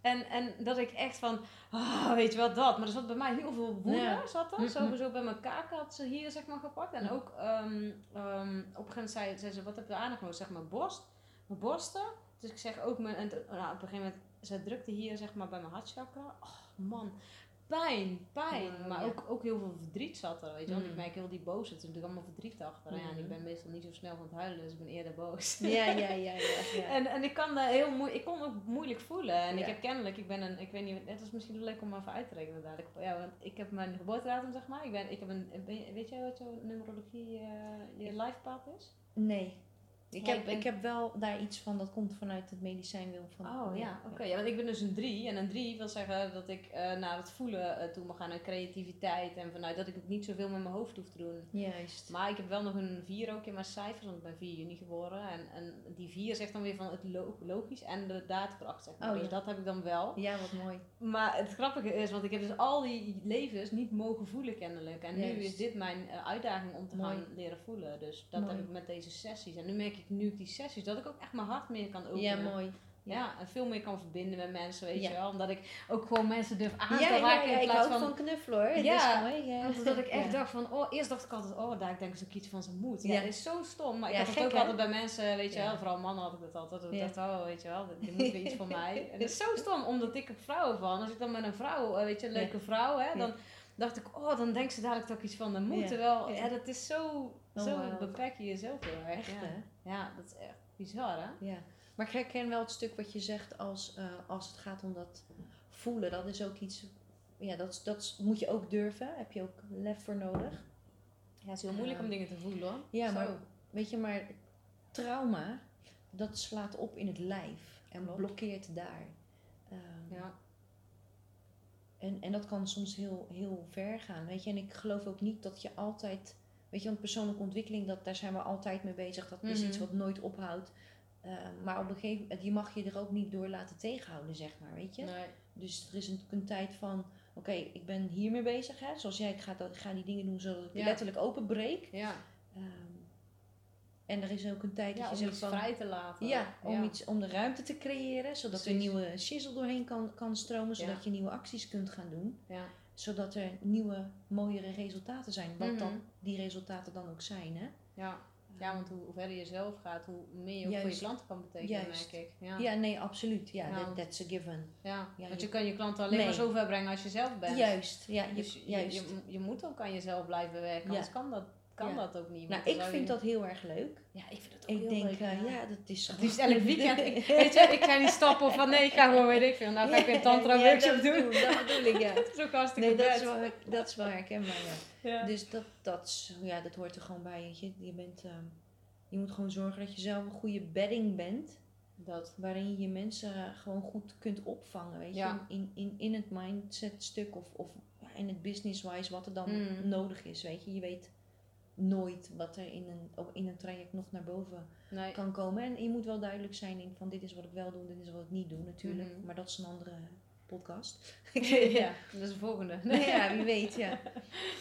En, en dat ik echt van, ah, weet je wel, dat. Maar er zat bij mij heel veel woede, Ja. zat er. Mm. Sowieso bij mijn kaak had ze hier, zeg maar, gepakt. En Mm. ook, ehm, ehm, op een gegeven moment zei, zei ze, wat heb je aandacht nodig? Zeg maar, borst, mijn borsten. Dus ik zeg ook, mijn, en, nou, op een gegeven moment, ze drukte hier, zeg maar, bij mijn hartchakra. Oh, man. Pijn, pijn. Maar ja. ook, ook heel veel verdriet zat er, weet je. Want ik Mm. merk heel die boos, er zit natuurlijk allemaal verdriet achter. En Ja, en ik Mm. ben meestal niet zo snel van het huilen, dus ik ben eerder boos. Ja, ja, ja, ja. En, en ik kan dat heel moeilijk, ik kon ook moeilijk voelen. En ik heb kennelijk, ik ben een, ik weet niet, het is misschien leuk om even uit te rekenen dadelijk. Ja, want ik heb mijn geboortedatum, zeg maar. Ik ben, ik heb een, weet jij wat jouw numerologie, eh, je lifepath is? Nee. Ik, heb, ik heb wel daar iets van, dat komt vanuit het medicijnwil van. Oh ja, oké. Ja, want ik ben dus een drie. En een drie wil zeggen dat ik eh, naar het voelen eh, toe mag gaan en creativiteit. En vanuit dat ik ook niet zoveel met mijn hoofd hoef te doen. Juist. Maar ik heb wel nog een 4 ook in mijn cijfers, want ik ben 4 juni geboren. En, en die 4 zegt dan weer van het lo- logisch en de daadkracht, zeg maar. Oh, dus dat heb ik dan wel. Ja, wat mooi. Maar het grappige is, want ik heb dus al die levens niet mogen voelen kennelijk. En nu is dit mijn eh, uitdaging om te Mooi. gaan leren voelen. Dus dat Mooi. heb ik met deze sessies. En nu merk ik nu die sessies, dat ik ook echt mijn hart meer kan openen. Ja, mooi. Ja, en veel meer kan verbinden met mensen, weet je wel. Omdat ik ook gewoon mensen durf aan te raken ja, in ik plaats hou van... van knuffelen hoor. Ja, mooi. Ja. Dat ik echt dacht van, oh, eerst dacht ik altijd, oh, daar denk ik ook iets van zijn moed. Ja, dat is zo stom. Maar ik Ja, had het ook hè? altijd bij mensen, weet je wel, vooral mannen had ik dat altijd. Ik dacht, oh, weet je wel, dit moet weer iets voor mij. En dat is zo stom, omdat ik er vrouwen van. Als ik dan met een vrouw, eh, weet je, een leuke vrouw, hè, dan dacht ik, oh, dan denkt ze dadelijk toch iets van de moed. Ja. Terwijl, Ja. dat is zo, Oh, zo beperk je jezelf heel erg. Echt ja. hè? Ja, dat is echt bizar, hè? Ja. Maar ik herken wel het stuk wat je zegt als, eh, als het gaat om dat voelen. Dat is ook iets, ja, dat, dat moet je ook durven. Heb je ook lef voor nodig. Ja, het is heel moeilijk om dingen te voelen, hoor. Ja, Zo. maar weet je, maar trauma, dat slaat op in het lijf en Klopt. blokkeert daar. Ehm, Ja. En, en dat kan soms heel, heel ver gaan, weet je. En ik geloof ook niet dat je altijd... Weet je, want persoonlijke ontwikkeling, dat, daar zijn we altijd mee bezig. Dat is Mhm. iets wat nooit ophoudt. Eh, maar op een gegeven moment, je mag je er ook niet door laten tegenhouden, zeg maar, weet je. Nee. Dus er is een, een tijd van, oké, ik ben hiermee bezig, hè. Zoals jij, ik ga, dat, ik ga die dingen doen zodat ik Ja. letterlijk openbreek. Ja, Ehm, en er is ook een tijd ja dat je zegt van... vrij te laten. Ja, om, Iets, om de ruimte te creëren, zodat er nieuwe shizzle doorheen kan, kan stromen, zodat je nieuwe acties kunt gaan doen. Ja. Zodat er nieuwe, mooiere resultaten zijn. Wat Mhm. dan die resultaten dan ook zijn. Hè? Ja. ja, want hoe, hoe verder je zelf gaat, hoe meer je ook voor je klanten kan betekenen, Juist. merk ik. Ja. Ja, nee, absoluut. Ja, Ja, that- want- that's a given. Ja, Ja, want je- je kan je klanten alleen Nee. maar zo ver brengen als je zelf bent. Juist, ja, je- Dus je, juist. Je, je moet ook aan jezelf blijven werken, Ja. anders kan dat, kan Ja. dat ook niet. nou, ik vind je- dat heel erg leuk. Ja, ik vind het ook Ik heel denk, leuk. eh, ja. ja, dat is Het liefst elk weekend. Ik, weet je, ik ga niet stappen van nee, ik ga gewoon weet ik veel. Nou ga ik weer een tantra Ja, workshop dat doen. Dat bedoel ik, ja. Dat is ook hartstikke Nee, dat is, wel, dat is wel herkenbaar, ja. Ja. Dus dat, dat, is- ja, dat hoort er gewoon bij. weet Je, je, bent, ehm, je moet gewoon zorgen dat je zelf een goede bedding bent. Dat. Waarin je mensen gewoon goed kunt opvangen. Weet je? In, in, in het mindset stuk of, of in het business-wise wat er dan Mm. nodig is. Weet je? je weet nooit wat er in een, ook in een traject nog naar boven Nee. kan komen. En je moet wel duidelijk zijn in van dit is wat ik wel doe, dit is wat ik niet doe natuurlijk. Mhm. Maar dat is een andere podcast. ja, dat is de volgende. Nee, ja, wie weet, ja.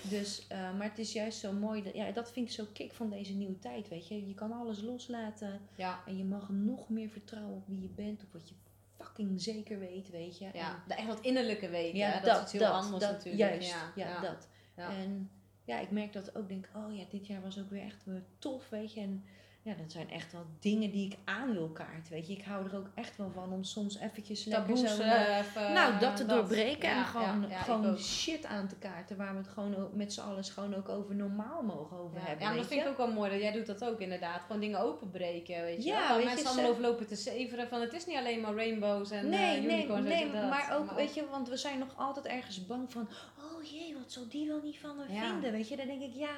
Dus, eh, maar het is juist zo mooi. Dat, ja, dat vind ik zo kick van deze nieuwe tijd, weet je. Je kan alles loslaten Ja, en je mag nog meer vertrouwen op wie je bent, op wat je fucking zeker weet, weet je. ja. En- De echt wat innerlijke weten, ja hè? dat, is heel anders dat, natuurlijk. Juist, ja, dat. Ja. En ja, ik merk dat ook. Denk, oh ja, dit jaar was ook weer echt tof, weet je. En ja, dat zijn echt wel dingen die ik aan wil kaart, weet je. Ik hou er ook echt wel van om soms eventjes lekker Taboes, zo... eh, even, nou, dat te doorbreken Ja, en gewoon, ja, ja, ik gewoon shit aan te kaarten waar we het gewoon met z'n allen gewoon ook over normaal mogen over hebben. ja, maar dat vind ik je? ook wel mooi. Dat jij doet dat ook inderdaad. Gewoon dingen openbreken, weet je Ja, weet je, mensen ze- allemaal over lopen te zeveren. Van het is niet alleen maar rainbows en Nee, eh, nee, unicorns. nee, je, dat. maar ook, weet je, want we zijn nog altijd ergens bang van, oh jee, wat zal die wel niet van me vinden, weet je. Dan denk ik, ja,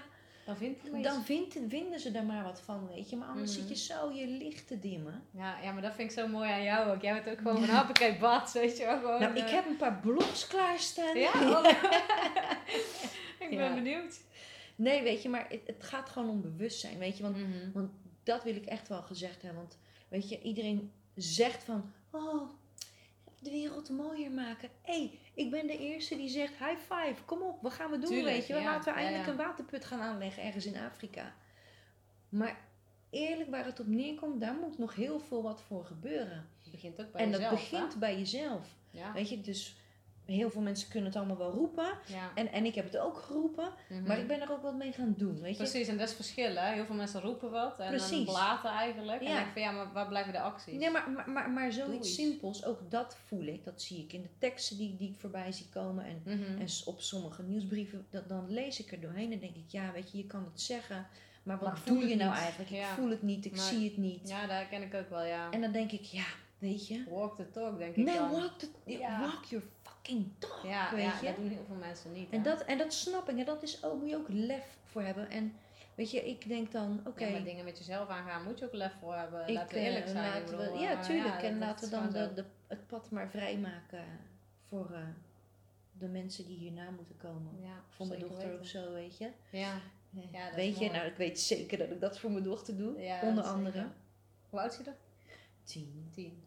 Dan vindt dan vindt, vinden ze er maar wat van, weet je. Maar anders Mhm. zit je zo je licht te dimmen. Ja, ja, maar dat vind ik zo mooi aan jou ook. Jij bent ook gewoon van happakee bad, weet je wel. Gewoon, nou, ik eh, heb een paar blogs klaarstaan. Ja? Oh. ik ben Ja. benieuwd. Nee, weet je, maar het, het gaat gewoon om bewustzijn, weet je. Want Mhm. dat wil ik echt wel gezegd hebben. Want weet je, iedereen zegt van, oh, de wereld mooier maken. Hé, hey, ik ben de eerste die zegt, high five, kom op, wat gaan we doen, Tuurlijk, weet je. ja, Laten we eindelijk ja. een waterput gaan aanleggen ergens in Afrika. Maar eerlijk, waar het op neerkomt, daar moet nog heel veel wat voor gebeuren. Het begint ook bij en dat jezelf, begint bij jezelf. Weet je, dus heel veel mensen kunnen het allemaal wel roepen. ja. En, en ik heb het ook geroepen, Mhm. maar ik ben er ook wat mee gaan doen, weet je. Precies, en dat is verschil, hè. Heel veel mensen roepen wat en dan Precies. blaten eigenlijk. En Ja. dan denk ik van, ja, maar waar blijven de acties? Nee, maar, maar, maar, maar zoiets iets. simpels, ook dat voel ik. Dat zie ik in de teksten die, die ik voorbij zie komen. En, Mhm. en op sommige nieuwsbrieven, dat, dan lees ik er doorheen en denk ik, ja, weet je, je kan het zeggen. Maar wat Maar doe je nou niet. eigenlijk? Ik Ja. voel het niet, ik zie het niet. Ja, daar ken ik ook wel, ja. En dan denk ik, ja, weet je. Walk the talk, denk ik Nee, dan. walk, the, Ja. walk your fucking Ja, weet ja je. dat doen heel veel mensen niet. En hè. dat, en dat snap ik. En dat is ook, moet je ook lef voor hebben. En weet je, ik denk dan, oké. Ja, maar dingen met jezelf aangaan moet je ook lef voor hebben. ik, laten we eerlijk eh, zijn. bedoel, ja, eh, tuurlijk. en laten we dan gewoon de, de, het pad maar vrijmaken voor eh, de mensen die hierna moeten komen. Ja, Voor mijn dochter weten. of zo, weet je. Ja, Ja, dat is weet je, mooi. nou ik weet zeker dat ik dat voor mijn dochter doe. Onder andere. hoe oud is je er? Tien. Tien.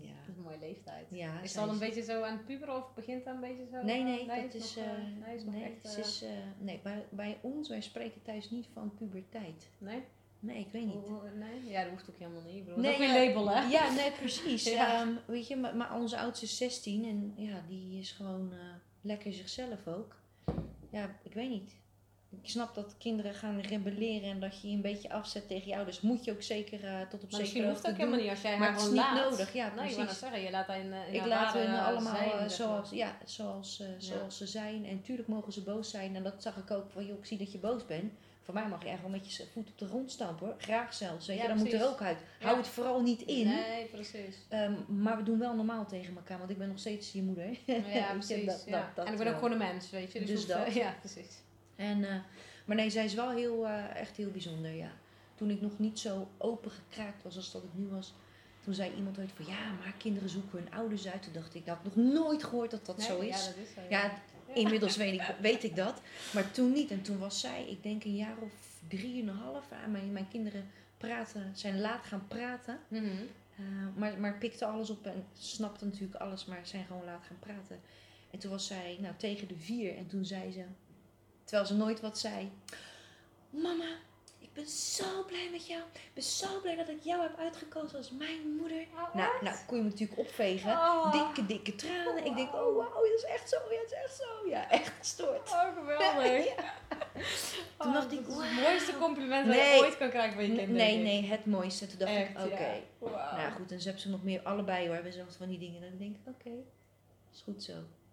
Ja. dat is een mooie leeftijd. ja Is het al een beetje zo aan het puberen of begint dat een beetje zo? Nee, eh, nee, dat het is, nog, eh, eh, nee, is nog nee, echt, het eh, is, eh, nee bij, bij ons, wij spreken thuis niet van puberteit. nee? Nee, ik weet niet. Nee? Ja, dat hoeft ook helemaal niet. Ik bedoel, Nee, dat is ook ja, een label, hè? Ja, nee, precies. Ja. Ehm, weet je, maar, maar onze oudste is 16 en ja, die is gewoon eh, lekker zichzelf ook. Ja, ik weet niet. Ik snap dat kinderen gaan rebelleren en dat je je een beetje afzet tegen je ouders. Moet je ook zeker eh, tot op Maar zekere hoogte dat helemaal doen. niet als jij Maar haar het is niet nodig, ja, Nee, precies. zeggen, je laat haar in, eh, in Ik laat hun allemaal zijn, eh, zoals, ja, zoals, zoals ze zijn. En tuurlijk mogen ze boos zijn. En dat zag ik ook van, joh, ik zie dat je boos bent. Voor mij mag je echt wel met je voet op de grond stampen hoor. Graag zelfs. Weet Ja, je, dan moet er ook uit. Ja. Hou het vooral niet in. Nee, precies. Ehm, maar we doen wel normaal tegen elkaar, want ik ben nog steeds je moeder. Ja, precies. dat- ja. dat- dat en ik ben ook gewoon een mens, weet je. Dus, Dus dat. ja, precies. En, eh, maar nee, zij is wel heel, eh, echt heel bijzonder, ja. Toen ik nog niet zo open gekraakt was als dat ik nu was, toen zei iemand ooit van ja, maar kinderen zoeken hun ouders uit. Toen dacht ik, dat ik nog nooit gehoord dat dat Nee, zo is. Ja, dat is zo. Ja, inmiddels weet ik, weet ik dat. Maar toen niet. En toen was zij, ik denk een jaar of drieënhalf. Ja, mijn, mijn kinderen praten, zijn laat gaan praten. Mhm. Uh, maar, maar pikte alles op en snapte natuurlijk alles, maar zijn gewoon laat gaan praten. En toen was zij nou, tegen de vier en toen zei ze, terwijl ze nooit wat zei: Mama, ik ben zo blij met jou. Ik ben zo blij dat ik jou heb uitgekozen als mijn moeder. Oh, Nou, nou kon je me natuurlijk opvegen. Oh. Dikke, dikke tranen. Ik denk: Oh, wauw, dat is echt zo. Ja, dat is echt zo. Ja, echt gestoord. Oh, geweldig. Ja. Toen Oh, dacht ik, dat is het mooiste compliment dat Nee. je ooit kan krijgen van je kinderen. Nee, nee, het mooiste. Toen dacht Echt, ik: Oké. ja. Nou goed, en ze hebben ze nog meer allebei hoor. Hebben ze nog van die dingen. En dan denk ik, oké, is goed zo.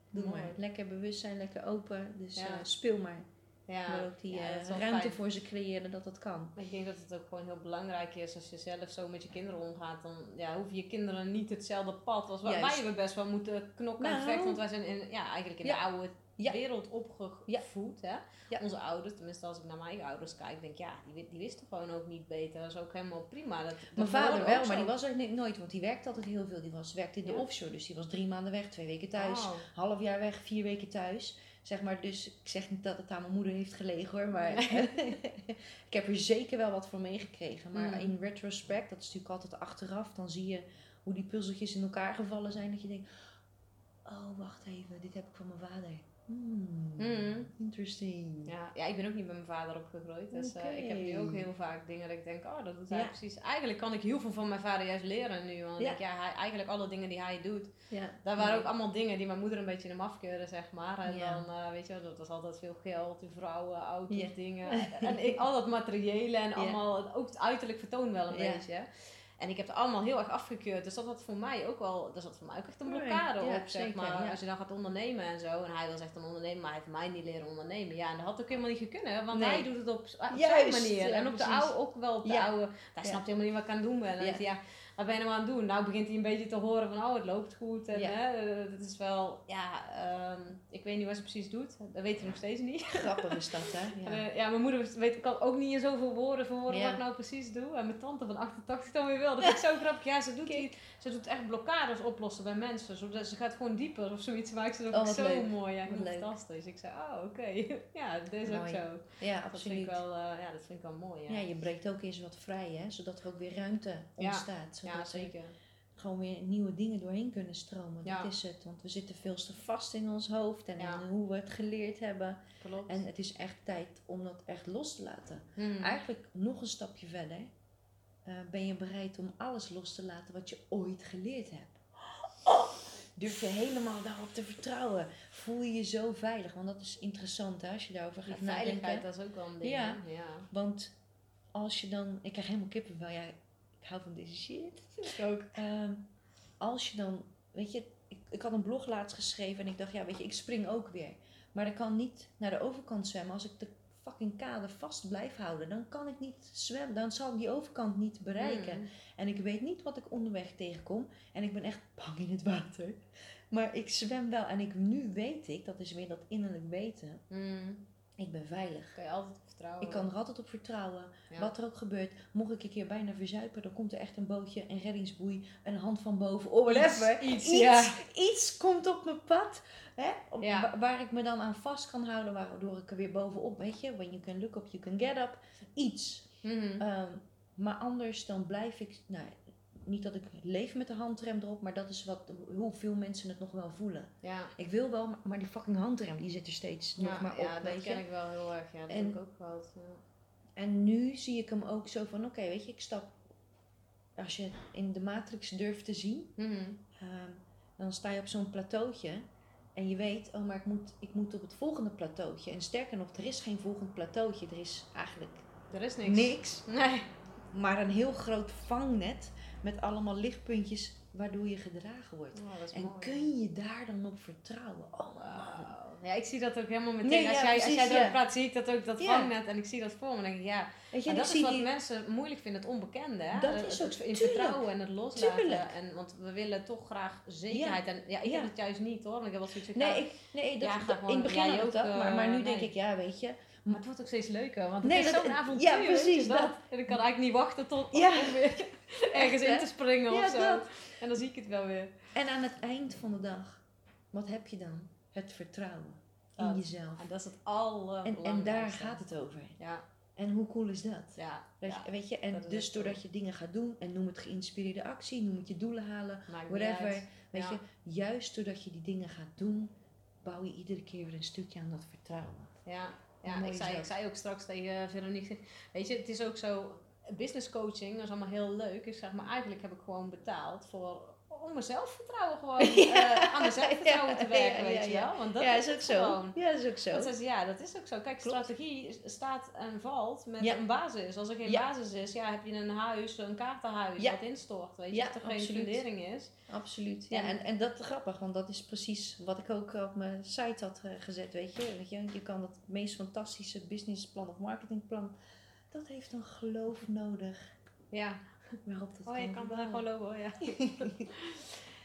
Doe Mooi. maar. Lekker bewust zijn, lekker open. Dus Ja. eh, speel maar. ja. maar ook die ja, eh, ruimte fijn. voor ze creëren dat dat kan. Ik denk dat het ook gewoon heel belangrijk is als je zelf zo met je kinderen omgaat. Dan ja, hoeven je kinderen niet hetzelfde pad als waar wij hebben best wel moeten knokken en Nou. vechten. Want wij zijn in, ja, eigenlijk in de oude Ja. wereld opgevoed. Hè? Ja. Onze ouders, tenminste als ik naar mijn ouders kijk, denk ik ja, die, die wisten gewoon ook niet beter. Dat is ook helemaal prima. Dat, dat Mijn vader wel, maar die was er nooit, want die werkte altijd heel veel. Die was, werkte in de offshore, dus die was drie maanden weg, twee weken thuis. Oh. Half jaar weg, vier weken thuis. Zeg maar, dus ik zeg niet dat het aan mijn moeder heeft gelegen hoor, maar ik heb er zeker wel wat voor meegekregen. Maar Mm. in retrospect, dat is natuurlijk altijd achteraf, dan zie je hoe die puzzeltjes in elkaar gevallen zijn. Dat je denkt, oh wacht even, dit heb ik van mijn vader. Hmm, Mhm. Interesting. Ja, ja, ik ben ook niet met mijn vader opgegroeid. Dus eh, ik heb nu ook heel vaak dingen dat ik denk, oh, dat doet hij Ja. precies. Eigenlijk kan ik heel veel van mijn vader juist leren nu. Want ik Ja. denk, ja, hij, eigenlijk alle dingen die hij doet. Ja. Daar waren ook allemaal dingen die mijn moeder een beetje in hem afkeurde, zeg maar. En dan, eh, weet je wel, dat was altijd veel geld, die vrouwen, auto's, Ja. dingen. En ik, al dat materiële en allemaal, ook het uiterlijk vertoon wel een Ja. beetje. En ik heb het allemaal heel erg afgekeurd. Dus dat had voor mij ook wel, dat zat voor mij ook echt een Right. blokkade op, zeg zeker, maar. ja. Als je dan gaat ondernemen en zo. En hij was echt een ondernemer, maar hij heeft mij niet leren ondernemen. Ja, en dat had ook helemaal niet gekund, want Nee. hij doet het op, op zijn manier. ja, en op de oude ook wel op de Ja. oude. Hij snapt helemaal niet wat ik aan het doen ben. En dan Ja. denkt hij, ja, wat ben je nou aan het doen? Nou begint hij een beetje te horen van, oh, het loopt goed. En hè, eh, dat is wel, ja, ehm, ik weet niet wat ze precies doet. Dat weet hij nog steeds niet. Grappig is dat, hè? Ja. eh, ja, mijn moeder weet, kan ook niet in zoveel woorden verwoorden Ja. wat ik nou precies doe. En mijn tante van 88 dan weer wel. Dat vind ik zo grappig. Ja, ze doet, die, ze doet echt blokkades oplossen bij mensen. Zodat ze gaat gewoon dieper of zoiets. Maar ik ze dat Oh, ook wat zo leuk. mooi. Ja, fantastisch. Ik zei, oh, oké. ja, dat is ook zo. ja, Dat vind, ik absoluut. wel, eh, ja, dat vind ik wel mooi. Ja, Ja, je breekt ook eens wat vrij, hè? Zodat er ook weer ruimte ontstaat. Zodat ja er zeker. Gewoon weer nieuwe dingen doorheen kunnen stromen. Ja. Dat is het. Want we zitten veel te vast in ons hoofd en Ja. hoe we het geleerd hebben. Klopt. En het is echt tijd om dat echt los te laten. Hmm. Eigenlijk nog een stapje verder. eh, ben je bereid om alles los te laten wat je ooit geleerd hebt? Durf je helemaal daarop te vertrouwen? Voel je je zo veilig? Want dat is interessant hè, als je daarover Ja, gaat nadenken. veiligheid, dat is ook wel een ding. Ja. Want als je dan... Ik krijg helemaal kippenvel. Ja, ik hou van deze shit. Ik ook. Ehm, als je dan... Weet je, ik, ik had een blog laatst geschreven en ik dacht, ja, weet je, ik spring ook weer. Maar ik kan niet naar de overkant zwemmen. Als ik de fucking kade vast blijf houden, dan kan ik niet zwemmen. Dan zal ik die overkant niet bereiken. Hmm. En ik weet niet wat ik onderweg tegenkom. En ik ben echt bang in het water. Maar ik zwem wel. En ik, nu weet ik, dat is weer dat innerlijk weten. Hmm. Ik ben veilig. Kan je altijd op vertrouwen. Ik kan er altijd op vertrouwen. Ja. Wat er ook gebeurt. Mocht ik een keer bijna verzuipen, dan komt er echt een bootje, een reddingsboei, een hand van boven. Oh, whatever. Iets, Iets, ja. iets komt op mijn pad. Hè? Op, Ja. Waar ik me dan aan vast kan houden, waardoor ik er weer bovenop, weet je. When you can look up, you can get up. Iets. Mhm. Ehm, maar anders dan blijf ik, nou, niet dat ik leef met de handrem erop, maar dat is wat, hoeveel mensen het nog wel voelen. ja. Ik wil wel, maar- die fucking handrem, die zit er steeds nog maar op, ja, dat weet je. ken ik wel heel erg. Ja, dat En- heb ik ook gehad. Ja. En nu zie ik hem ook zo van, oké, weet je, ik stap, als je in de matrix durft te zien, Mhm. ehm, dan sta je op zo'n plateautje en je weet, oh, maar ik moet, ik moet op het volgende plateautje. En sterker nog, er is geen volgend plateautje, er is eigenlijk Er is niks. niks. Nee. Maar een heel groot vangnet met allemaal lichtpuntjes waardoor je gedragen wordt. Oh, En mooi. kun je daar dan op vertrouwen? Oh. Ja, ik zie dat ook helemaal meteen. Nee, als, ja, jij, als precies, jij erover ja. praat, zie ik dat ook, dat Ja. vangnet. En ik zie dat voor me. En denk ik, ja. Weet je, dat is wat die... mensen moeilijk vinden, het onbekende. Hè? Dat Het- is het ook- in tuurlijk. vertrouwen en het loslaten. Tuurlijk. En, want we willen toch graag zekerheid. En ja, ik heb het juist niet hoor. Want ik heb wel zoiets van, Nee, ik, nee dat, Ja, in het begin ook, dat, maar, maar nu eh, denk ik, ja, weet je. Maar het wordt ook steeds leuker. Want het Nee, is dat- zo'n ja, avontuur. je, precies, dat. dat. En ik kan eigenlijk niet wachten tot Ja. om weer ergens Echt, in te springen Ja, of zo. dat. En dan zie ik het wel weer. En aan het eind van de dag, wat heb je dan? Het vertrouwen in Dat. jezelf. En dat is het aller En, en daar gaat het over. Ja, En hoe cool is dat? ja. Weet, ja. je, weet je, en dat dus doordat je dingen gaat doen, en noem het geïnspireerde actie, noem het je doelen halen, Maakt whatever. Weet Ja. je, juist doordat je die dingen gaat doen, bouw je iedere keer weer een stukje aan dat vertrouwen. Ja, ja ik, zei, ik zei ook straks tegen Veronique, weet je, het is ook zo, business coaching, dat is allemaal heel leuk. Ik zeg, maar eigenlijk heb ik gewoon betaald voor, om mijn zelfvertrouwen gewoon, Ja. eh, aan mijn zelfvertrouwen te werken, ja, weet je wel. Want dat ja, is, is ook zo. Ja, is ook zo. Dat ze, ja, dat is ook zo. Kijk, Klopt. strategie staat en valt met een basis. Als er geen basis is, ja, heb je een huis, een kaartenhuis wat instort, weet je, dat er geen fundering is. Absoluut. Ja, En- en, dat is grappig, want dat is precies wat ik ook op mijn site had eh, gezet, weet je. Weet je, je kan het meest fantastische businessplan of marketingplan, dat heeft een geloof nodig. Ja, Waarop dat oh, je kan daar gewoon lopen, hoor, ja.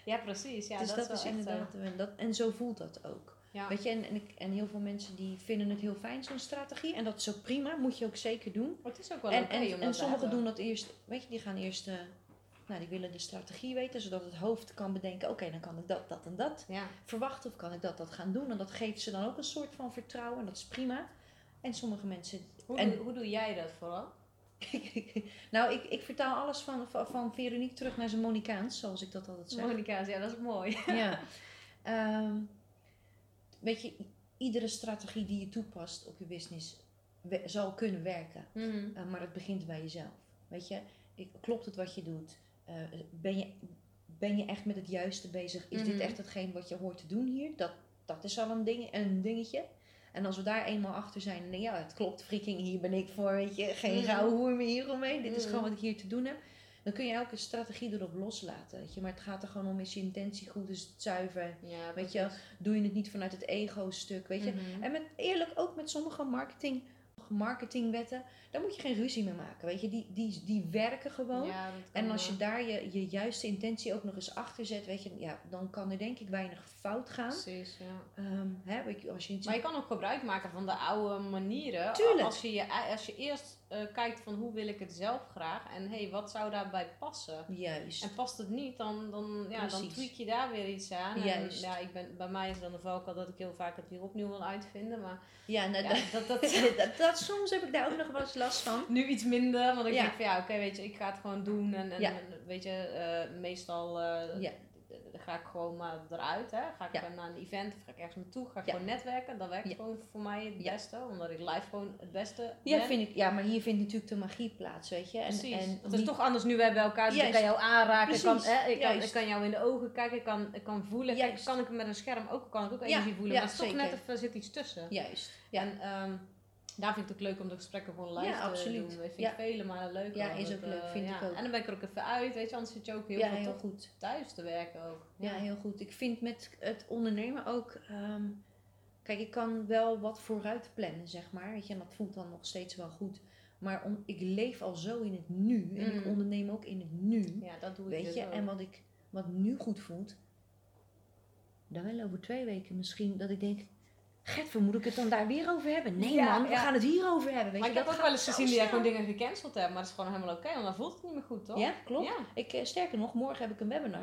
ja, precies. Ja, dus dat, dat, is, inderdaad, eh, dat, en zo voelt dat ook. Ja. Weet je, en, en, en heel veel mensen die vinden het heel fijn, zo'n strategie. En dat is ook prima, moet je ook zeker doen. Maar het is ook wel en oké en, en sommigen doen dat eerst, weet je, die gaan eerst, eh, nou die willen de strategie weten, zodat het hoofd kan bedenken, oké, dan kan ik dat, dat en dat Ja, verwachten of kan ik dat, dat gaan doen. En dat geeft ze dan ook een soort van vertrouwen en dat is prima. En sommige mensen, hoe, En- doe, hoe doe jij dat vooral? nou ik, ik vertaal alles van, van, van Veronique terug naar zijn Monicaans, zoals ik dat altijd zeg. Monica's, ja, dat is mooi. ja. Ehm, weet je, iedere strategie die je toepast op je business we- zal kunnen werken. Mhm. Uh, maar het begint bij jezelf. Weet je, ik, klopt het wat je doet? Uh, ben, je, ben je echt met het juiste bezig? Is dit Mhm. echt hetgeen wat je hoort te doen hier? Dat, dat is al een, ding, een dingetje. En als we daar eenmaal achter zijn denken, ja, het klopt, freaking, hier ben ik voor, weet je, geen rauwe hoer meer hieromheen. Dit is Mhm. gewoon wat ik hier te doen heb. Dan kun je elke strategie erop loslaten, weet je. Maar het gaat er gewoon om, is je intentie goed, is het zuiver? Ja, Weet je, doe je het niet vanuit het ego-stuk, weet je. Mhm. En met, eerlijk, ook met sommige marketing, marketingwetten, daar moet je geen ruzie mee maken, weet je. Die, die, die werken gewoon. Ja, En als je daar je, je juiste intentie ook nog eens achter zet, weet je, ja, dan kan er denk ik weinig fout gaan. Precies, ja. Ehm, hè, weet je, als je iets Maar je kan ook gebruik maken van de oude manieren. Tuurlijk. Als je, je, als je eerst eh, kijkt van hoe wil ik het zelf graag en hey, wat zou daarbij passen. Juist. En past het niet, dan, dan, ja, dan tweak je daar weer iets aan. En, ja, ik ben, bij mij is dan de valkuil dat ik heel vaak het weer opnieuw wil uitvinden. Maar ja, nou, ja, dat, dat, dat, dat, dat- soms heb ik daar ook nog wel eens last van. nu iets minder. Want ik Ja. denk van ja, oké, weet je, ik ga het gewoon doen. En, en Ja. weet je, eh, meestal eh, ga ik gewoon maar eruit. Hè. Ga ik Ja. naar een event of ga ik ergens naartoe. Ga ik Ja. gewoon netwerken. Dat werkt gewoon voor mij het beste. Omdat ik live gewoon het beste Ja, ben. vind ik, ja, maar hier vindt natuurlijk de magie plaats, weet je. En, Precies. en het is toch anders nu wij bij elkaar zijn. Ik kan jou aanraken. Ik kan, hè, ik, kan, ik kan jou in de ogen kijken. Ik kan, ik kan voelen. Kan ik met een scherm ook, kan ik ook energie voelen. maar het is toch net er zit iets tussen. Juist. Ja. En ehm, daar vind ik het ook leuk om de gesprekken gewoon live Ja, te absoluut. doen. Dat vind Ja. ik vele malen leuk. Ja, is ook leuk, vind ik ook. En dan ben ik er ook even uit. Weet je, anders zit je ook heel ja, veel heel goed. thuis te werken ook. Ja, heel goed. Ik vind met het ondernemen ook. ehm, kijk, ik kan wel wat vooruit plannen, zeg maar. Weet je, en dat voelt dan nog steeds wel goed. Maar om, ik leef al zo in het nu. En ik Mm. onderneem ook in het nu. Ja, dat doe ik weet dus je, ook. en wat ik wat nu goed voelt. Dan wel over twee weken misschien dat ik denk. Getver, moet ik het dan daar weer over hebben? Nee Ja, man, we ja. gaan het hier over hebben. Weet maar je, ik heb ook wel eens gezien dat jij gewoon dingen gecanceld hebt. Maar dat is gewoon helemaal oké. want dan voelt het niet meer goed, toch? Ja, klopt. Ja. Ik, eh, sterker nog, morgen heb ik een webinar.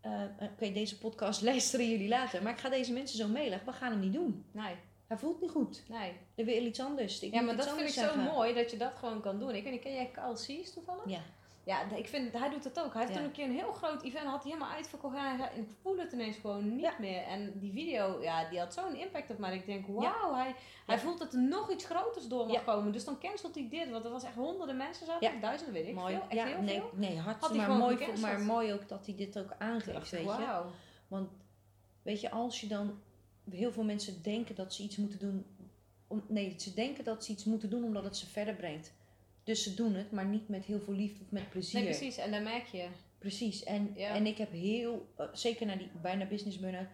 Eh, eh, Oké, deze podcast luisteren jullie later. Maar ik ga deze mensen zo mailen. We gaan hem niet doen. Nee, Hij voelt niet goed. nee. Er wil iets anders. Ik Ja, maar dat vind ik zo mooi dat je dat gewoon kan doen. Ik weet niet, ken jij Carl Sees toevallig? Ja, Ja, ik vind, hij doet het ook. Hij heeft Ja. toen een keer een heel groot event, had hij helemaal uitverkocht. En ik voel het ineens gewoon niet Ja. meer. En die video, ja, die had zo'n impact op mij. Dat ik denk, wauw, hij, hij voelt dat er nog iets groters door mag komen. Dus dan cancelt hij dit. Want er was echt honderden mensen zaten. Ja. Duizenden, weet ik mooi. veel. Echt ja, heel nee, veel. nee, Had hartstikke maar mooi, gecanceld. maar mooi ook dat hij dit ook aangeeft, weet je. Want, weet je, als je dan... Heel veel mensen denken dat ze iets moeten doen... Om, nee, ze denken dat ze iets moeten doen omdat het ze verder brengt. Dus ze doen het, maar niet met heel veel liefde of met plezier. Nee, precies. En dan merk je. Precies. En, Ja. en ik heb heel, eh, zeker naar die bijna business burn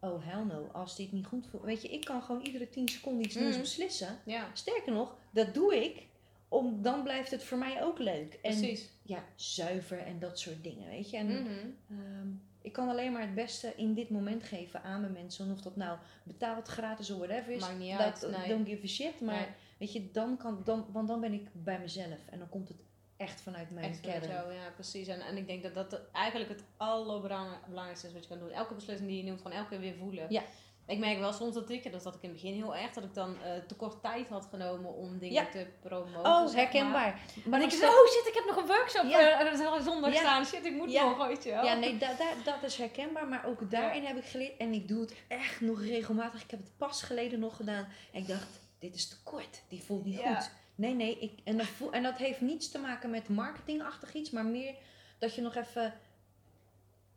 oh hell no, als dit niet goed voelt. Weet je, ik kan gewoon iedere 10 seconden iets nieuws Mhm. beslissen. Ja, Sterker nog, dat doe ik, om, dan blijft het voor mij ook leuk. En precies. ja, zuiver en dat soort dingen, weet je. En Mhm. ehm, ik kan alleen maar het beste in dit moment geven aan mijn mensen. En of dat nou betaald, gratis of whatever is. Maakt niet dat, uit, nee. Don't give a shit. Maar Nee. weet je, dan kan, dan, want dan ben ik bij mezelf. En dan komt het echt vanuit mijn Echt kern. jou, ja, precies. En, en ik denk dat dat eigenlijk het allerbelangrijkste is wat je kan doen. Elke beslissing die je neemt, gewoon elke keer weer voelen. Ja. Ik merk wel soms dat ik, dat had ik in het begin heel erg, dat ik dan eh te kort tijd had genomen om dingen Ja. te promoten. Oh, herkenbaar. Maar Maar ik zei, oh shit, ik heb nog een workshop Ja. eh, zondag Ja. staan. Shit, ik moet Ja. nog, weet je wel. Ja, nee, da, da- dat is herkenbaar. Maar ook daarin heb ik geleerd. En ik doe het echt nog regelmatig. Ik heb het pas geleden nog gedaan. En ik dacht, dit is te kort. Die voelt niet goed. Nee, nee. Ik, en, dat voel, en dat heeft niets te maken met marketingachtig iets. Maar meer dat je nog even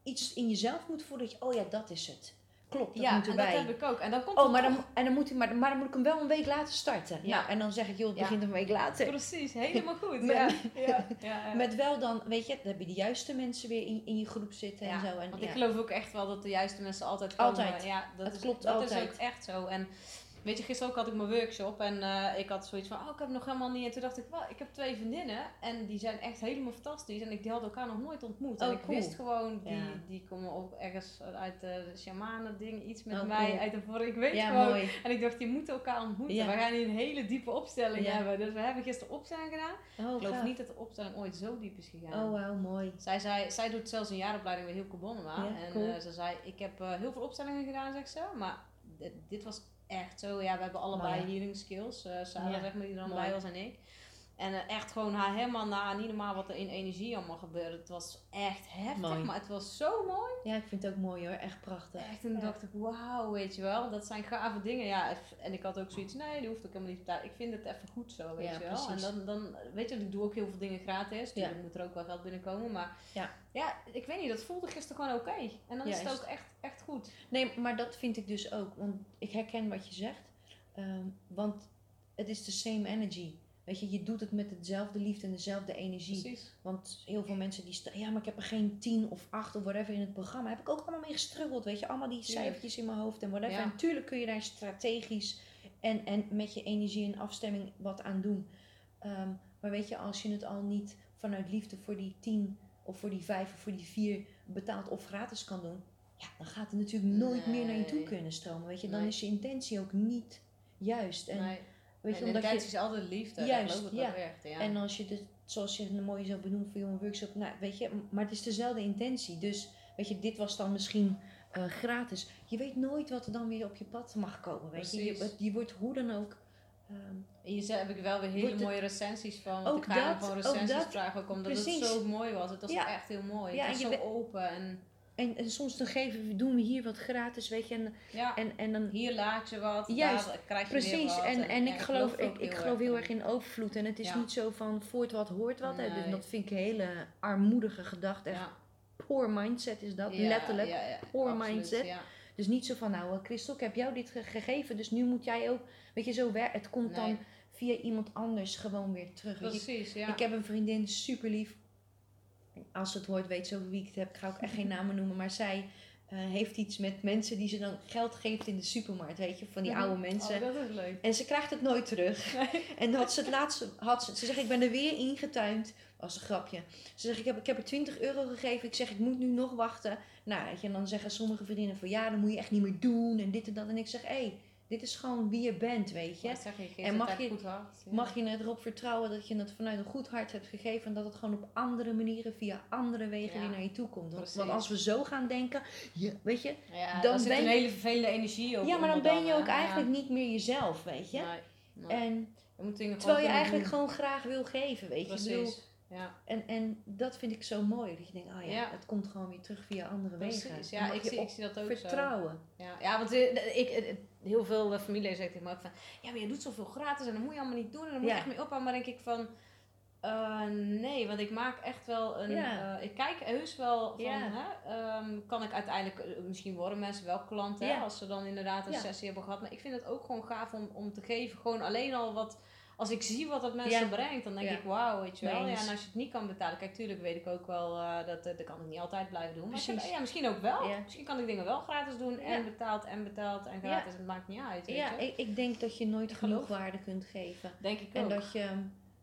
iets in jezelf moet voelen. Dat je, oh ja, dat is het. Klopt, dat ja, moet en erbij. dat heb ik ook. En dan komt Oh, maar toch- dan, en dan moet, ik- maar, maar dan moet ik hem wel een week later starten. Ja. Nou, en dan zeg ik, joh, het Ja. begint een week later. Precies, helemaal goed. Met- ja. Ja, ja, ja. Met wel dan, weet je, dan heb je de juiste mensen weer in, in je groep zitten en zo. En, Want ik geloof ook echt wel dat de juiste mensen altijd komen. Altijd. Ja, dat Het is, klopt dat altijd. is ook echt zo. En weet je, gisteren ook had ik mijn workshop en eh, ik had zoiets van, oh, ik heb nog helemaal niet. En toen dacht ik, wel, ik heb twee vriendinnen en die zijn echt helemaal fantastisch. En ik, die hadden elkaar nog nooit ontmoet. en Oh, ik cool. wist gewoon, die, Ja. die komen ook ergens uit de shamanen ding, iets met Oh, mij cool. uit de vorige, ik weet ja, gewoon. mooi. En ik dacht, die moeten elkaar ontmoeten. Ja. We gaan hier een hele diepe opstelling hebben. Dus we hebben gisteren opstelling gedaan. Oh, ik geloof niet dat de opstelling ooit zo diep is gegaan. Oh, wauw, mooi. Zij, zei, zij doet zelfs een jaaropleiding bij Hilke Bonnema. En cool. eh, ze zei, ik heb eh, heel veel opstellingen gedaan, zegt ze. Maar dit was echt zo. Ja, we hebben allebei Mooi. healing skills. eh Sarah, Ja, zeg maar, die dan bij was en ik. En eh, echt gewoon haar helemaal na, niet normaal wat er in energie allemaal gebeurde. Het was echt heftig, Mooi. maar het was zo mooi. Ja, ik vind het ook mooi hoor. Echt prachtig. Echt, toen Ja. dacht ik, wauw, weet je wel. Dat zijn gave dingen. Ja, en ik had ook zoiets, nee, die hoeft ook helemaal niet te betalen. Ik vind het even goed zo, weet Ja, je wel. precies. En dan, dan, weet je, ik doe ook heel veel dingen gratis. Ja. Dus moet er ook wel geld binnenkomen. Maar Ja. ja, ik weet niet, dat voelde gisteren gewoon oké. En dan is het ook echt, echt goed. Nee, maar dat vind ik dus ook. Want ik herken wat je zegt. Ehm, want het is de same energy. Weet je, je doet het met hetzelfde liefde en dezelfde energie. Precies. Want heel veel mensen die staan, ja, maar ik heb er geen 10 of 8 of whatever in het programma. Heb ik ook allemaal mee gestruggeld, weet je. Allemaal die cijfertjes in mijn hoofd en whatever. Ja. En natuurlijk kun je daar strategisch en, en met je energie en afstemming wat aan doen. Ehm, maar weet je, als je het al niet vanuit liefde voor die 10 of voor die 5 of voor die 4 betaald of gratis kan doen. Ja, dan gaat het natuurlijk nooit meer naar je toe kunnen stromen. Weet je, dan Nee. is je intentie ook niet juist. En, nee. Weet je, omdat je, is altijd liefde. Juist, dat geloof ik ja. ook echt. Ja. en als je het, zoals je het mooi zo benoemt voor jouw workshop, nou weet je, maar het is dezelfde intentie. Dus weet je, dit was dan misschien eh, gratis. Je weet nooit wat er dan weer op je pad mag komen. Weet je? Je, je wordt hoe dan ook. ehm, Hier ze- heb ik wel weer hele het- mooie recensies van. Want Ook ik ga dat, gewoon ook recensies dat. vragen, ook omdat Precies. het zo mooi was. Het was Ja. echt heel mooi. Ja, het was en zo je open. En, en, en soms dan geven, we- doen we hier wat gratis, weet je. En, ja, en, en dan hier laat je wat, Juist, daar krijg je weer Precies, wat. en, en ja, ik geloof, ik, ik geloof heel erg in overvloed. En het is Ja. niet zo van voort wat hoort wat. Hè. Dat vind ik een hele armoedige gedachte. Echt Ja. poor mindset is dat, letterlijk. Poor absoluut, mindset. Dus niet zo van, nou eh, Christel, ik heb jou dit ge- gegeven, dus nu moet jij ook, weet je, zo werkt. Het komt Nee. dan via iemand anders gewoon weer terug. Precies, ja. Ik heb een vriendin, super lief. Als ze het hoort, weet ze over wie ik het heb. Ik ga ook echt geen namen noemen, maar zij eh, heeft iets met mensen die ze dan geld geeft in de supermarkt, weet je, van die oude mensen. Oh, dat is leuk. En ze krijgt het nooit terug. En had ze het laatste, had ze, ze zegt, ik ben er weer ingetuind. Was een grapje. Ze zegt, ik heb, ik heb er 20 euro gegeven. Ik zeg, ik moet nu nog wachten. Nou, weet je, en dan zeggen sommige vriendinnen van, ja, dat moet je echt niet meer doen. En dit en dat. En ik zeg, hé, hey, dit is gewoon wie je bent, weet je. Ja, zeg je, En mag je- goed hart. Ja. Mag je erop vertrouwen dat je het vanuit een goed hart hebt gegeven. En dat het gewoon op andere manieren, via andere wegen weer naar je toe komt. Want, als we zo gaan denken, weet je. Dan dan zit een hele vervelende energie op. Ja, maar dan ben je ook hè. eigenlijk niet meer jezelf, weet je. Nee, nee. En je terwijl je eigenlijk gewoon graag wil geven, weet je. Precies. Ja. En, en dat vind ik zo mooi. Dat je denkt, oh ja, Ja. het komt gewoon weer terug via andere wegen. Precies, ja, ik zie, ik zie dat ook vertrouwen. zo. Ja, ja want eh, ik, eh, heel veel uh, familieleden zeggen tegen me ook van... Ja, maar je doet zoveel gratis en dat moet je allemaal niet doen. En dan moet je echt mee ophouden. Maar denk ik van... eh, nee, want ik maak echt wel een... Ja. eh, ik kijk heus wel van... Ja. Hè, ehm, kan ik uiteindelijk... eh, misschien worden mensen wel klanten Ja. hè, als ze dan inderdaad een sessie hebben gehad. Maar ik vind het ook gewoon gaaf om, om te geven. Gewoon alleen al wat... Als ik zie wat dat mensen brengt, dan denk ik, wauw, weet je wel. Ja, en als je het niet kan betalen, kijk, tuurlijk weet ik ook wel, eh, dat, eh, dat kan ik niet altijd blijven doen. Maar Precies. ja, misschien ook wel. Misschien kan ik dingen wel gratis doen en betaald en betaald en gratis. Het maakt niet uit, weet Ja, je. ik, ik denk dat je nooit genoeg waarde kunt geven. Denk ik En ook. dat je,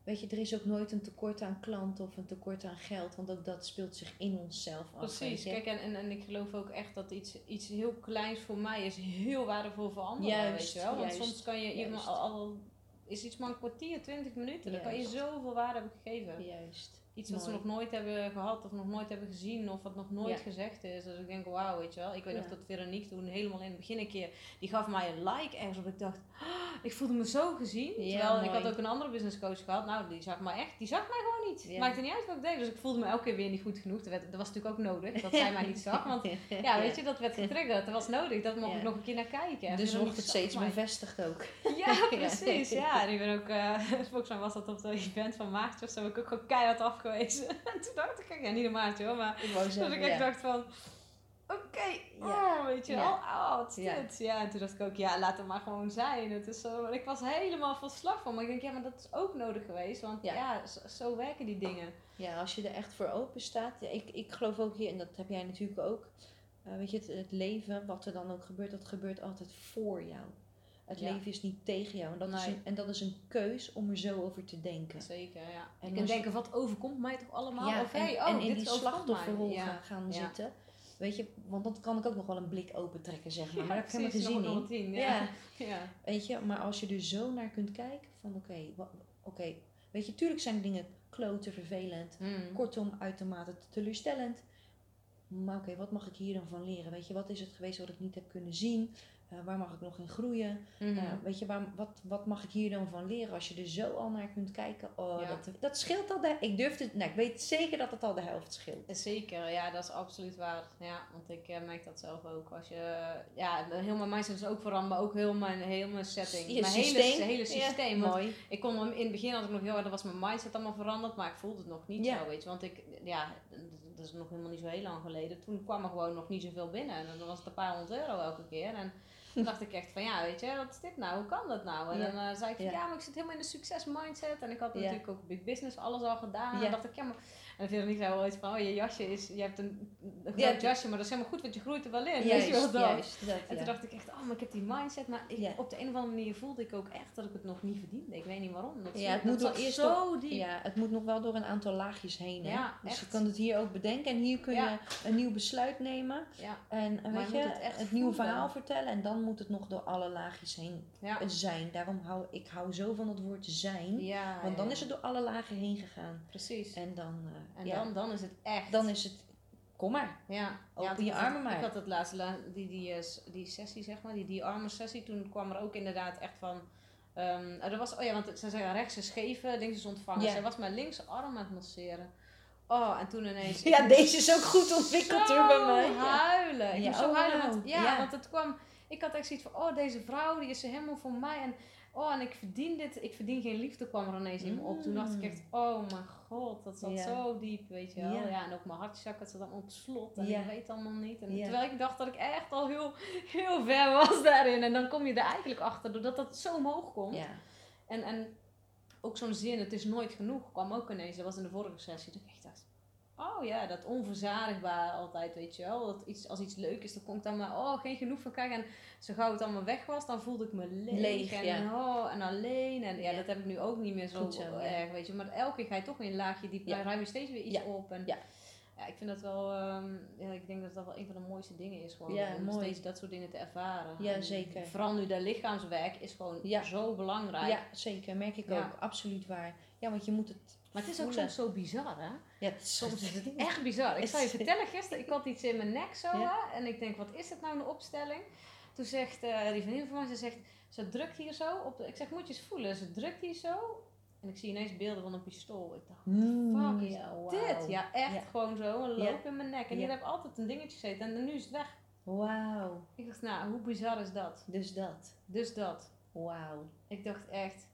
weet je, er is ook nooit een tekort aan klanten of een tekort aan geld. Want ook dat speelt zich in onszelf af. Precies. Kijk, en, en, en ik geloof ook echt dat iets, iets heel kleins voor mij is heel waardevol voor anderen, Juist, weet je wel. Want juist, soms kan je iemand al, al is iets maar een kwartier, twintig minuten, dan kan je zoveel waarde hebben gegeven. Juist. Iets wat ze nog nooit hebben gehad of nog nooit hebben gezien of wat nog nooit Ja. gezegd is. Dus ik denk, wauw, weet je wel. Ik weet nog Ja. dat Veronique toen helemaal in het begin een keer, die gaf mij een like ergens op. Ik dacht, "Ah, ik voelde me zo gezien. Ja, Terwijl ik had ook een andere business coach gehad. Nou, die zag me echt, die zag mij gewoon niet. Maakte niet uit wat ik deed. Dus ik voelde me elke keer weer niet goed genoeg. Dat, werd, dat was natuurlijk ook nodig, dat zij mij niet zag. Want ja, weet je, dat werd getriggerd. Dat was nodig. Dat mocht ik nog een keer naar kijken. En Dus wordt het steeds mij. bevestigd ook. Ja, precies. Ja, en ik ben ook, eh volgens mij was dat op de event van Maartje of zo, ik ook gewoon keihard En toen dacht ik, ja, niet een Maartje hoor, maar Ik zeggen, ik echt ja. dacht van, oké, Ja. oh, weet je Ja. wel, oh, wat is Ja. dit? Ja, en toen dacht ik ook, ja, laat het maar gewoon zijn. Het is zo, ik was helemaal van slag van, maar ik denk, ja, maar dat is ook nodig geweest, want ja, zo, zo werken die dingen. Ja, als je er echt voor open staat. Ja, ik, ik geloof ook hier, en dat heb jij natuurlijk ook. eh, weet je, het, het leven, wat er dan ook gebeurt, dat gebeurt altijd voor jou. Het Ja. leven is niet tegen jou. En dat, is een, en dat is een keus om er zo over te denken. Zeker, ja. En je kunt je- denken, wat overkomt mij toch allemaal? ja, of en, hey, oh, en in dit die slachtofferrol gaan, zitten. Weet je, want dan kan ik ook nog wel een blik opentrekken, zeg maar. Maar daar heb ik precies, helemaal geen nog zin een in. tien, ja. Ja. Weet je, maar als je er zo naar kunt kijken, van oké, oké, weet je, tuurlijk zijn dingen kloten, vervelend. Hmm. Kortom, uitermate teleurstellend. Maar oké, wat mag ik hier dan van leren? Weet je, wat is het geweest wat ik niet heb kunnen zien? Eh, waar mag ik nog in groeien? Mhm. Eh, weet je, waar, wat, wat mag ik hier dan van leren? Als je er zo al naar kunt kijken. Oh, Ja. dat, dat scheelt al de... Ik durf het... Nou, ik weet zeker dat het al de helft scheelt. Zeker, ja, dat is absoluut waar. Ja, want ik eh, merk dat zelf ook. Als je, ja, heel mijn mindset is ook veranderd, maar ook heel mijn, heel mijn setting. Je mijn systeem. hele, hele systeem. Ja, mooi. ik kon in het begin had ik nog heel erg, was mijn mindset allemaal veranderd, maar ik voelde het nog niet Ja. zo, weet je. Want ik, ja, dat is nog helemaal niet zo heel lang geleden. Toen kwam er gewoon nog niet zoveel binnen. En dan was het een paar honderd euro elke keer. En toen dacht ik echt van, ja, weet je, wat is dit nou? Hoe kan dat nou? En Ja. dan eh, zei ik van, Ja. ja. maar ik zit helemaal in de succes mindset. En ik had natuurlijk ook big business, alles al gedaan. En Ja. dan dacht ik, ja, maar... En Veronique zei wel iets van, oh, je jasje is, je hebt een, een Ja, groot jasje, maar dat is helemaal goed, want je groeit er wel in. weet je Juist, wel dat? juist. Dat, En ja. toen dacht ik echt, oh, maar ik heb die mindset. Maar ik, Ja. op de een of andere manier voelde ik ook echt dat ik het nog niet verdiende. Ik weet niet waarom. Dat, Ja, het moet zat eerst zo diep. Ja, het moet nog wel door een aantal laagjes heen. Hè? Ja, dus je kan het hier ook bedenken. En hier kun je Ja. een nieuw besluit nemen. Ja, En eh, Maar weet je het, nieuwe verhaal vertellen. En dan moet het nog door alle laagjes heen ja. zijn. Daarom hou ik hou zo van het woord zijn. ja Want dan ja. is het door alle lagen heen gegaan. Precies. En, En dan, ja, dan, dan is het echt. dan is het, kom maar. ja. Open ja, je ik had- armen maar. Ik had het laatste, la- die, die, eh, die sessie zeg maar, die, die armen sessie. Toen kwam er ook inderdaad echt van... ehm er was, oh ja, want ze zeggen rechts is geven, links is ontvangen. Ja. Zij was mijn linksarm aan het masseren. Oh, en toen ineens... Ja, deze is ook goed ontwikkeld zo hoor bij mij. Ja. huilen. Ik Ja, moest zo oh, huilen. wauw. Want, ja, Ja. want het kwam... Ik had echt zoiets van, oh, deze vrouw, die is helemaal voor mij. En, oh, en ik verdien dit. Ik verdien geen liefde, kwam er ineens in me op. Toen dacht ik echt, oh mijn god, dat zat Ja. zo diep, weet je wel. Ja. Ja. en ook mijn hartzak, het zat allemaal op slot. En Ja. ik weet allemaal niet. En. Terwijl ik dacht dat ik echt al heel, heel ver was daarin. En dan kom je er eigenlijk achter, doordat dat zo omhoog komt. En, en ook zo'n zin, het is nooit genoeg, kwam ook ineens. Dat was in de vorige sessie. Dat ik echt dacht, oh ja, dat onverzadigbaar altijd, weet je wel. Dat iets, als iets leuk is, dan kon ik dan maar, oh, geen genoeg van krijgen. En zo gauw het allemaal weg was, dan voelde ik me leeg. Leeg, en, ja. oh, en alleen. En ja, Ja. dat heb ik nu ook niet meer zo, Goed zo, ja. erg, weet je. Maar elke keer ga je toch weer een laagje Ja. dan ruim je steeds weer iets op. En, Ja. ja, ik vind dat wel, ehm, ja, ik denk dat dat wel een van de mooiste dingen is. Gewoon, Ja, om mooi. steeds dat soort dingen te ervaren. Ja, En zeker. Vooral nu dat lichaamswerk is gewoon Ja. zo belangrijk. ja, zeker. Merk ik ook. Absoluut waar. Ja, want je moet het Maar het is ook soms zo bizar, hè? Ja, Soms is het echt bizar. Ik zal je vertellen, gisteren, ik had iets in mijn nek zo, Ja. hè, en ik denk, wat is dit nou, een opstelling? Toen zegt eh, die vriendin van mij, ze zegt, ze drukt hier zo op de, ik zeg, moet je eens voelen, ze drukt hier zo, en ik zie ineens beelden van een pistool. Ik dacht, Mm, fuck is ja, wauw. dit? Ja, echt Ja. gewoon zo, een loop in mijn nek. En hier heb altijd een dingetje gezeten, en nu is het weg. Wauw. Ik dacht, nou, hoe bizar is dat? Dus dat. Dus dat. Wauw. Ik dacht echt,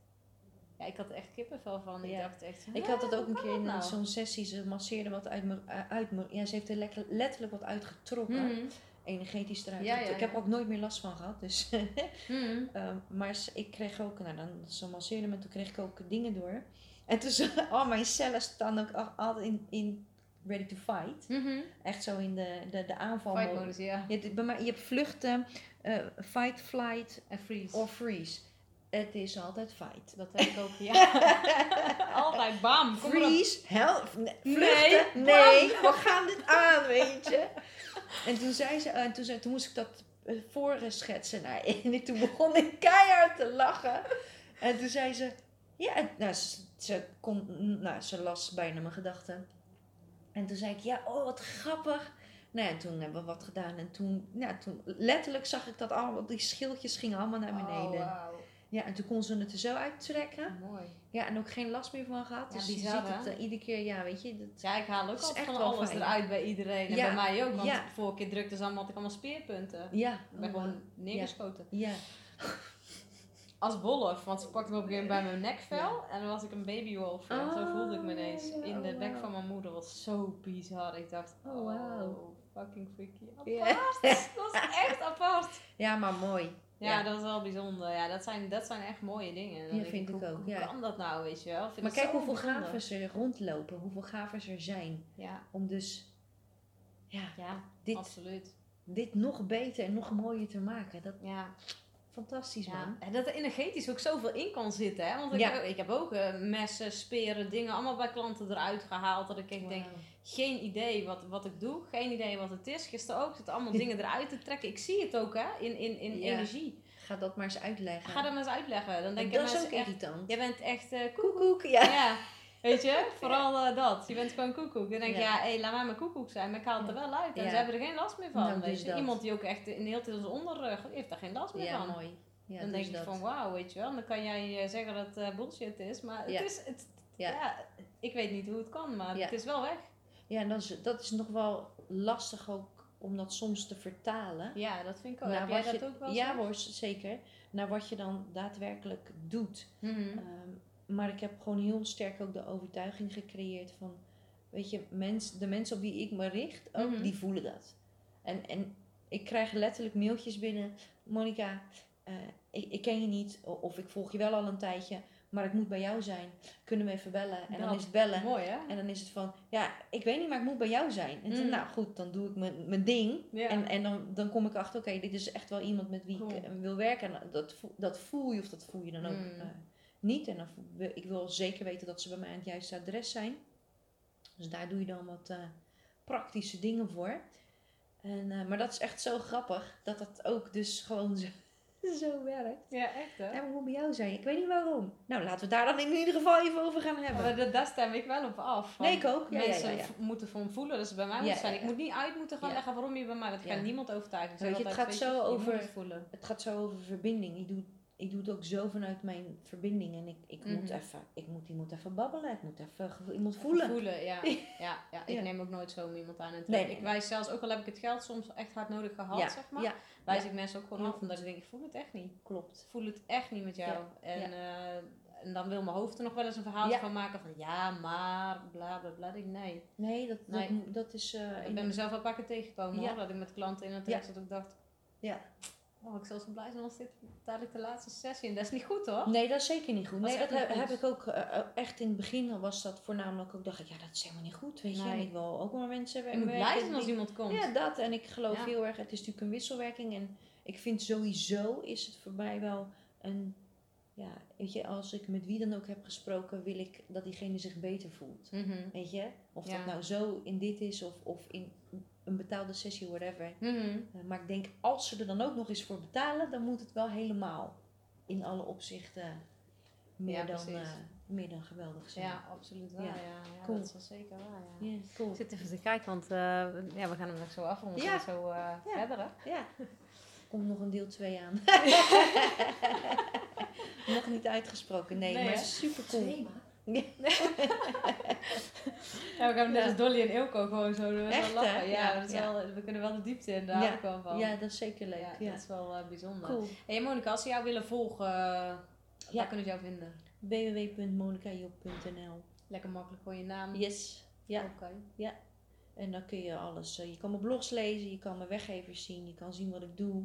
ja, ik had echt kippenvel van. Ik Ja. dacht echt, Ik had het "Hè, ook een keer in dat nou?" zo'n sessie. Ze masseerde wat uit me, eh, uit me. Ja, ze heeft er letterlijk wat uitgetrokken. Mhm. Energetisch eruit. Ja, ja, ik heb er ook nooit meer last van gehad. Dus Mhm. Ehm, maar ik kreeg ook, nou dan, ze masseerde me, toen kreeg ik ook dingen door. En toen, al mijn cellen staan ook al- altijd in, in ready to fight. Mhm. Echt zo in de, de, de aanval. Fight modus, ja. Je, hebt- bij mij, je hebt vluchten, eh, fight, flight En freeze. of freeze. Het is altijd fight. Dat heb ik ook, ja. Altijd, bam. Kom. Freeze, hel, nee, Nee, we gaan dit aan, weet je. En toen zei ze, eh, toen, zei, toen moest ik dat eh, voorschetsen. Nou, en toen begon ik keihard te lachen. En toen zei ze, ja, nou, ze, ze, kon, nou, ze las bijna mijn gedachten. En toen zei ik, ja, oh, wat grappig. Nou, en toen hebben we wat gedaan. En toen, ja, toen letterlijk zag ik dat allemaal, die schildjes gingen allemaal naar beneden. Oh, wauw. Ja, en toen kon ze het er zo uittrekken. Mooi. Ja, en ook geen last meer van gehad. Ja, Dus je bizar, ziet het eh, iedere keer, ja, weet je. Dat, Ja, ik haal ook altijd echt van alles fijn. eruit bij iedereen. En Ja. bij mij ook, want Ja. de vorige keer drukte ze allemaal, had ik allemaal speerpunten. ja. Ik ben oh, gewoon neergeschoten. Ja. Als wolf, want ze pakte me op een gegeven moment bij mijn nekvel. En dan was ik een babywolf. En zo voelde ik me ineens. Oh, ja, In de oh, bek wauw. van mijn moeder. was zo bizar. Ik dacht, Oh, oh, wauw. fucking freaky. Apart. Dat is echt apart. ja, maar mooi. Ja, dat is wel bijzonder. Ja, dat zijn, dat zijn echt mooie dingen. En dan Ja, vind ik hoe, ook, Hoe ja. kan dat nou, weet je wel? Vind Maar kijk hoeveel bijzonder. gavers er rondlopen, hoeveel gavers er zijn. Ja, Om dus ja, ja dit, absoluut. dit nog beter en nog mooier te maken. Dat Ja. Fantastisch Ja, man. en dat er energetisch ook zoveel in kan zitten. Hè? Want ik, Ja. heb, ik heb ook eh, messen, speren, dingen allemaal bij klanten eruit gehaald. Dat ik echt denk, geen idee wat, wat ik doe. Geen idee wat het is. Gisteren ook. zitten allemaal dingen eruit te trekken. Ik zie het ook hè, in, in, in Ja. energie. Ga dat maar eens uitleggen. Ga dat maar eens uitleggen. Dan En denken dat is ook echt, irritant. jij bent echt eh koek. Koekoek, ja. Ja. Weet je, vooral eh, dat. Je bent gewoon koekoek. Dan denk je, Ja. ja, hé, laat mij maar koekoek zijn, maar ik haal het er wel uit. En ze hebben er geen last meer van. Nou, weet dus je. dat. Iemand die ook echt in heel veel zijn onderrug, heeft daar geen last meer Ja, van. mooi. Ja, dan dus denk dat. van, wauw, weet je wel. Dan kan jij eh, zeggen dat het eh, bullshit is, maar het is, het, Ja. ik weet niet hoe het kan, maar het is wel weg. Ja, en dat is, dat is nog wel lastig ook om dat soms te vertalen. Ja, dat vind ik ook. Heb jij dat je- ook wel Ja hoor, zeker. Naar wat je dan daadwerkelijk doet. Ehm, maar ik heb gewoon heel sterk ook de overtuiging gecreëerd van, weet je, mens, de mensen op wie ik me richt, ook, Mhm. die voelen dat. En, en ik krijg letterlijk mailtjes binnen, Monica, eh, ik, ik ken je niet, of ik volg je wel al een tijdje, maar ik moet bij jou zijn. Kunnen we even bellen? En dan is het bellen. Mooi, hè? En dan is het van, ja, ik weet niet, maar ik moet bij jou zijn. En toen, Mm. nou goed, dan doe ik mijn, mijn ding. Ja. En, en dan, dan kom ik achter, oké, dit is echt wel iemand met wie ik Cool. eh, wil werken. En dat, voel- dat voel je of dat voel je dan ook Mm. eh, niet. En wil- ik wil zeker weten dat ze bij mij aan het juiste adres zijn. Dus daar doe je dan wat eh, praktische dingen voor. En, eh, maar dat is echt zo grappig, dat dat ook dus gewoon zo, zo werkt. Ja, echt hè? Ja, ik moet bij jou zijn. Ik weet niet waarom. Nou, laten we daar dan in ieder geval even over gaan hebben. Maar dat, daar stem ik wel op af. Nee, ik ook. Ja, ja, mensen ja, ja. moeten van voelen dat ze bij mij Ja, moeten zijn. ja, Ik moet niet uit moeten gaan Ja. leggen waarom je bij mij, want ik ga Ja. niemand overtuigen. Ik Weet je, het gaat zo je, je over- het voelen. Het gaat zo over verbinding. Ik doe, ik doe het ook zo vanuit mijn verbinding. En ik, ik, moet, Mhm. even, ik moet iemand even babbelen. Ik moet even iemand voelen. Voelen, ja. ja, ja. Ik Ja. neem ook nooit zo iemand aan. En Nee, ik nee, wijs zelfs, ook al heb ik het geld soms echt hard nodig gehad, ja, zeg maar, ja, wijs ik mensen ook gewoon af. Omdat ik denk, ik voel het echt niet. klopt. Ik voel het echt niet met jou. En, eh, en dan wil mijn hoofd er nog wel eens een verhaal van maken van ja, maar, bla bla bla. Ik nee. Nee, dat, Nee. Dat, dat is... eh, Ik ben mezelf paar keer tegengekomen hoor. Dat ik met klanten in het traject dat ik dacht, Ja. Oh ik zal zo blij zijn als dit dadelijk de laatste sessie. En dat is niet goed hoor. Nee, dat is zeker niet goed. Dat Nee, is dat heb, ik ook eh, eh, echt in het begin was dat voornamelijk ook. Dacht ik, ja, dat is helemaal niet goed. Weet je, Nee. En ik wil ook maar mensen werken blij zijn als iemand komt. Ja, dat. En ik geloof Ja. heel erg, het is natuurlijk een wisselwerking. En ik vind sowieso is het voor mij wel een, ja, weet je, als ik met wie dan ook heb gesproken, wil ik dat diegene zich beter voelt. Mhm. Weet je? Of Ja. dat nou zo in dit is of, of in een betaalde sessie, whatever. Mhm. Eh, maar ik denk, als ze er dan ook nog eens voor betalen, dan moet het wel helemaal in alle opzichten meer, Ja, dan, eh, meer dan geweldig zijn. Ja, absoluut wel. Ja. Ja, ja, Cool. dat is wel zeker waar. Ja. Cool. Ik zit even te kijken, want eh, ja, we gaan hem nog zo afronden. Ja. Ja. Zo eh, Ja. verder. Hè? Ja. Komt nog een deel 2 aan. nog niet uitgesproken, nee, Nee, maar super cool. Ja, we gaan net Ja. als Dolly en Ilko gewoon zo. Echt, Echt, lachen. Ja, Ja, dat is ja. Wel, we kunnen wel de diepte in, daar Ja. wel van. Ja, dat is zeker leuk. Ja, Ja, dat is wel eh, bijzonder. Cool. Hey Monika, als ze jou willen volgen, eh, Ja. waar kunnen ze jou vinden? www.monikajop.nl Lekker makkelijk gewoon je naam. Yes. Ja, Oké. en dan kun je alles. eh, je kan mijn blogs lezen, je kan mijn weggevers zien, je kan zien wat ik doe.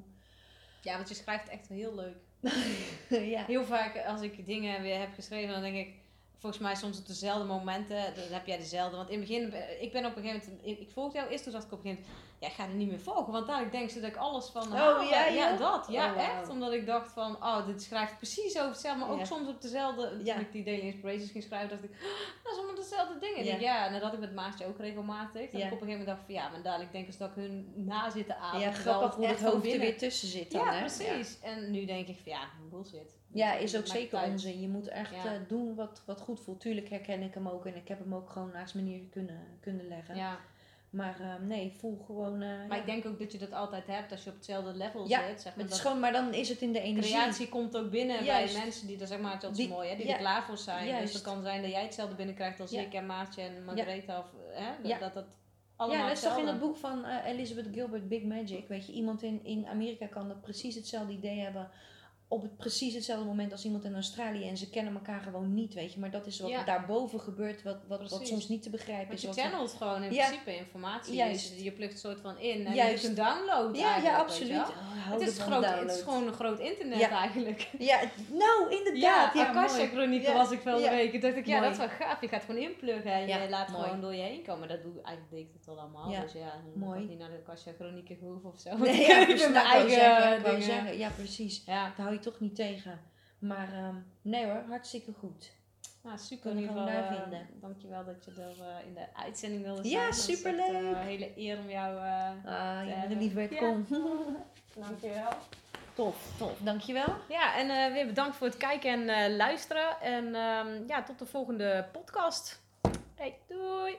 Ja, want je schrijft echt heel leuk. ja. Heel vaak als ik dingen weer heb geschreven, dan denk ik, volgens mij soms op dezelfde momenten, dan heb jij dezelfde. Want in het begin, eh, ik ben op een gegeven moment, ik, volgde jou eerst, toen dacht ik op een gegeven moment, ja, ik ga er niet meer volgen. Want daar denk ze dat ik alles van haal. ja, ja, dat. Ja, Oh, echt. Omdat ik dacht van, oh, dit schrijft precies over hetzelfde. Maar ook Ja. soms op dezelfde, Ja. toen ik die Daily Inspirations ging schrijven, dacht ik, "Oh, dat is allemaal dezelfde dingen. Ja. Ja. Ik denk, ja, en dat had ik met Maartje ook regelmatig. Dat Ja. ik op een gegeven moment dacht van, ja, maar dadelijk denken ze dat ik hun na zitten ademen. ja, grappig hoe het hoofd er weer tussen zit dan, ja, hè? precies. En nu denk ik van ja, bullshit. Ja, is ook zeker onzin. Je moet echt eh, doen wat, wat goed voelt. Tuurlijk herken ik hem ook en ik heb hem ook gewoon naast me neer kunnen, kunnen leggen. Ja, Maar eh, nee, voel gewoon. eh, maar ja. ik denk ook dat je dat altijd hebt als je op hetzelfde level Ja, zit. Zeg maar, het is gewoon, maar dan is het in de energie. creatie komt ook binnen Juist. bij mensen die er zeg maar, dat is Die- mooi hè, die ja, er klaar voor zijn. juist. Dus het kan zijn dat jij hetzelfde binnenkrijgt als ik en Maartje en Margaretha. Of, hè, dat, Ja. dat dat allemaal Ja, dat is toch in het boek van eh, Elizabeth Gilbert, Big Magic. Weet je, iemand in, in Amerika kan dat precies hetzelfde idee hebben. Op het precies hetzelfde moment als iemand in Australië. En ze kennen elkaar gewoon niet, weet je. Maar dat is wat Ja. daarboven gebeurt, wat, wat, wat soms niet te begrijpen Want is. je channelt gewoon in Ja. principe informatie. Juist. Dus je plukt een soort van in en Juist. je doet een download Ja, ja, absoluut. Oh, Het is, groot, het is gewoon een groot internet Ja. eigenlijk. Ja, nou, inderdaad. Ja, Akasha. Chronieken was ik wel ja. de week. Dacht ik, ja, Mooi. dat is wel gaaf. Je gaat gewoon inpluggen en je laat mooi. gewoon door je heen komen. Dat doe ik eigenlijk deed ik het al allemaal. Ja, Dus ja, dan mooi. ik niet naar de Akasha Chronieken hoeven of zo. Nee, ik ja, heb precies. mijn Nou, ik eigen zeggen, ik ja, precies. Ja, Daar hou je toch niet tegen. Maar ehm, nee hoor, hartstikke goed. nou, super Kunnen we daar eh, vinden. dankjewel dat je er eh, in de uitzending wilde zijn. Ja, superleuk. eh, een hele eer om jou... eh Ja, bent een lief werk, ja. kom. dankjewel. Tof, tof. Dankjewel. Ja, en eh, weer bedankt voor het kijken en eh, luisteren. En ehm, ja, tot de volgende podcast. Hey, doei!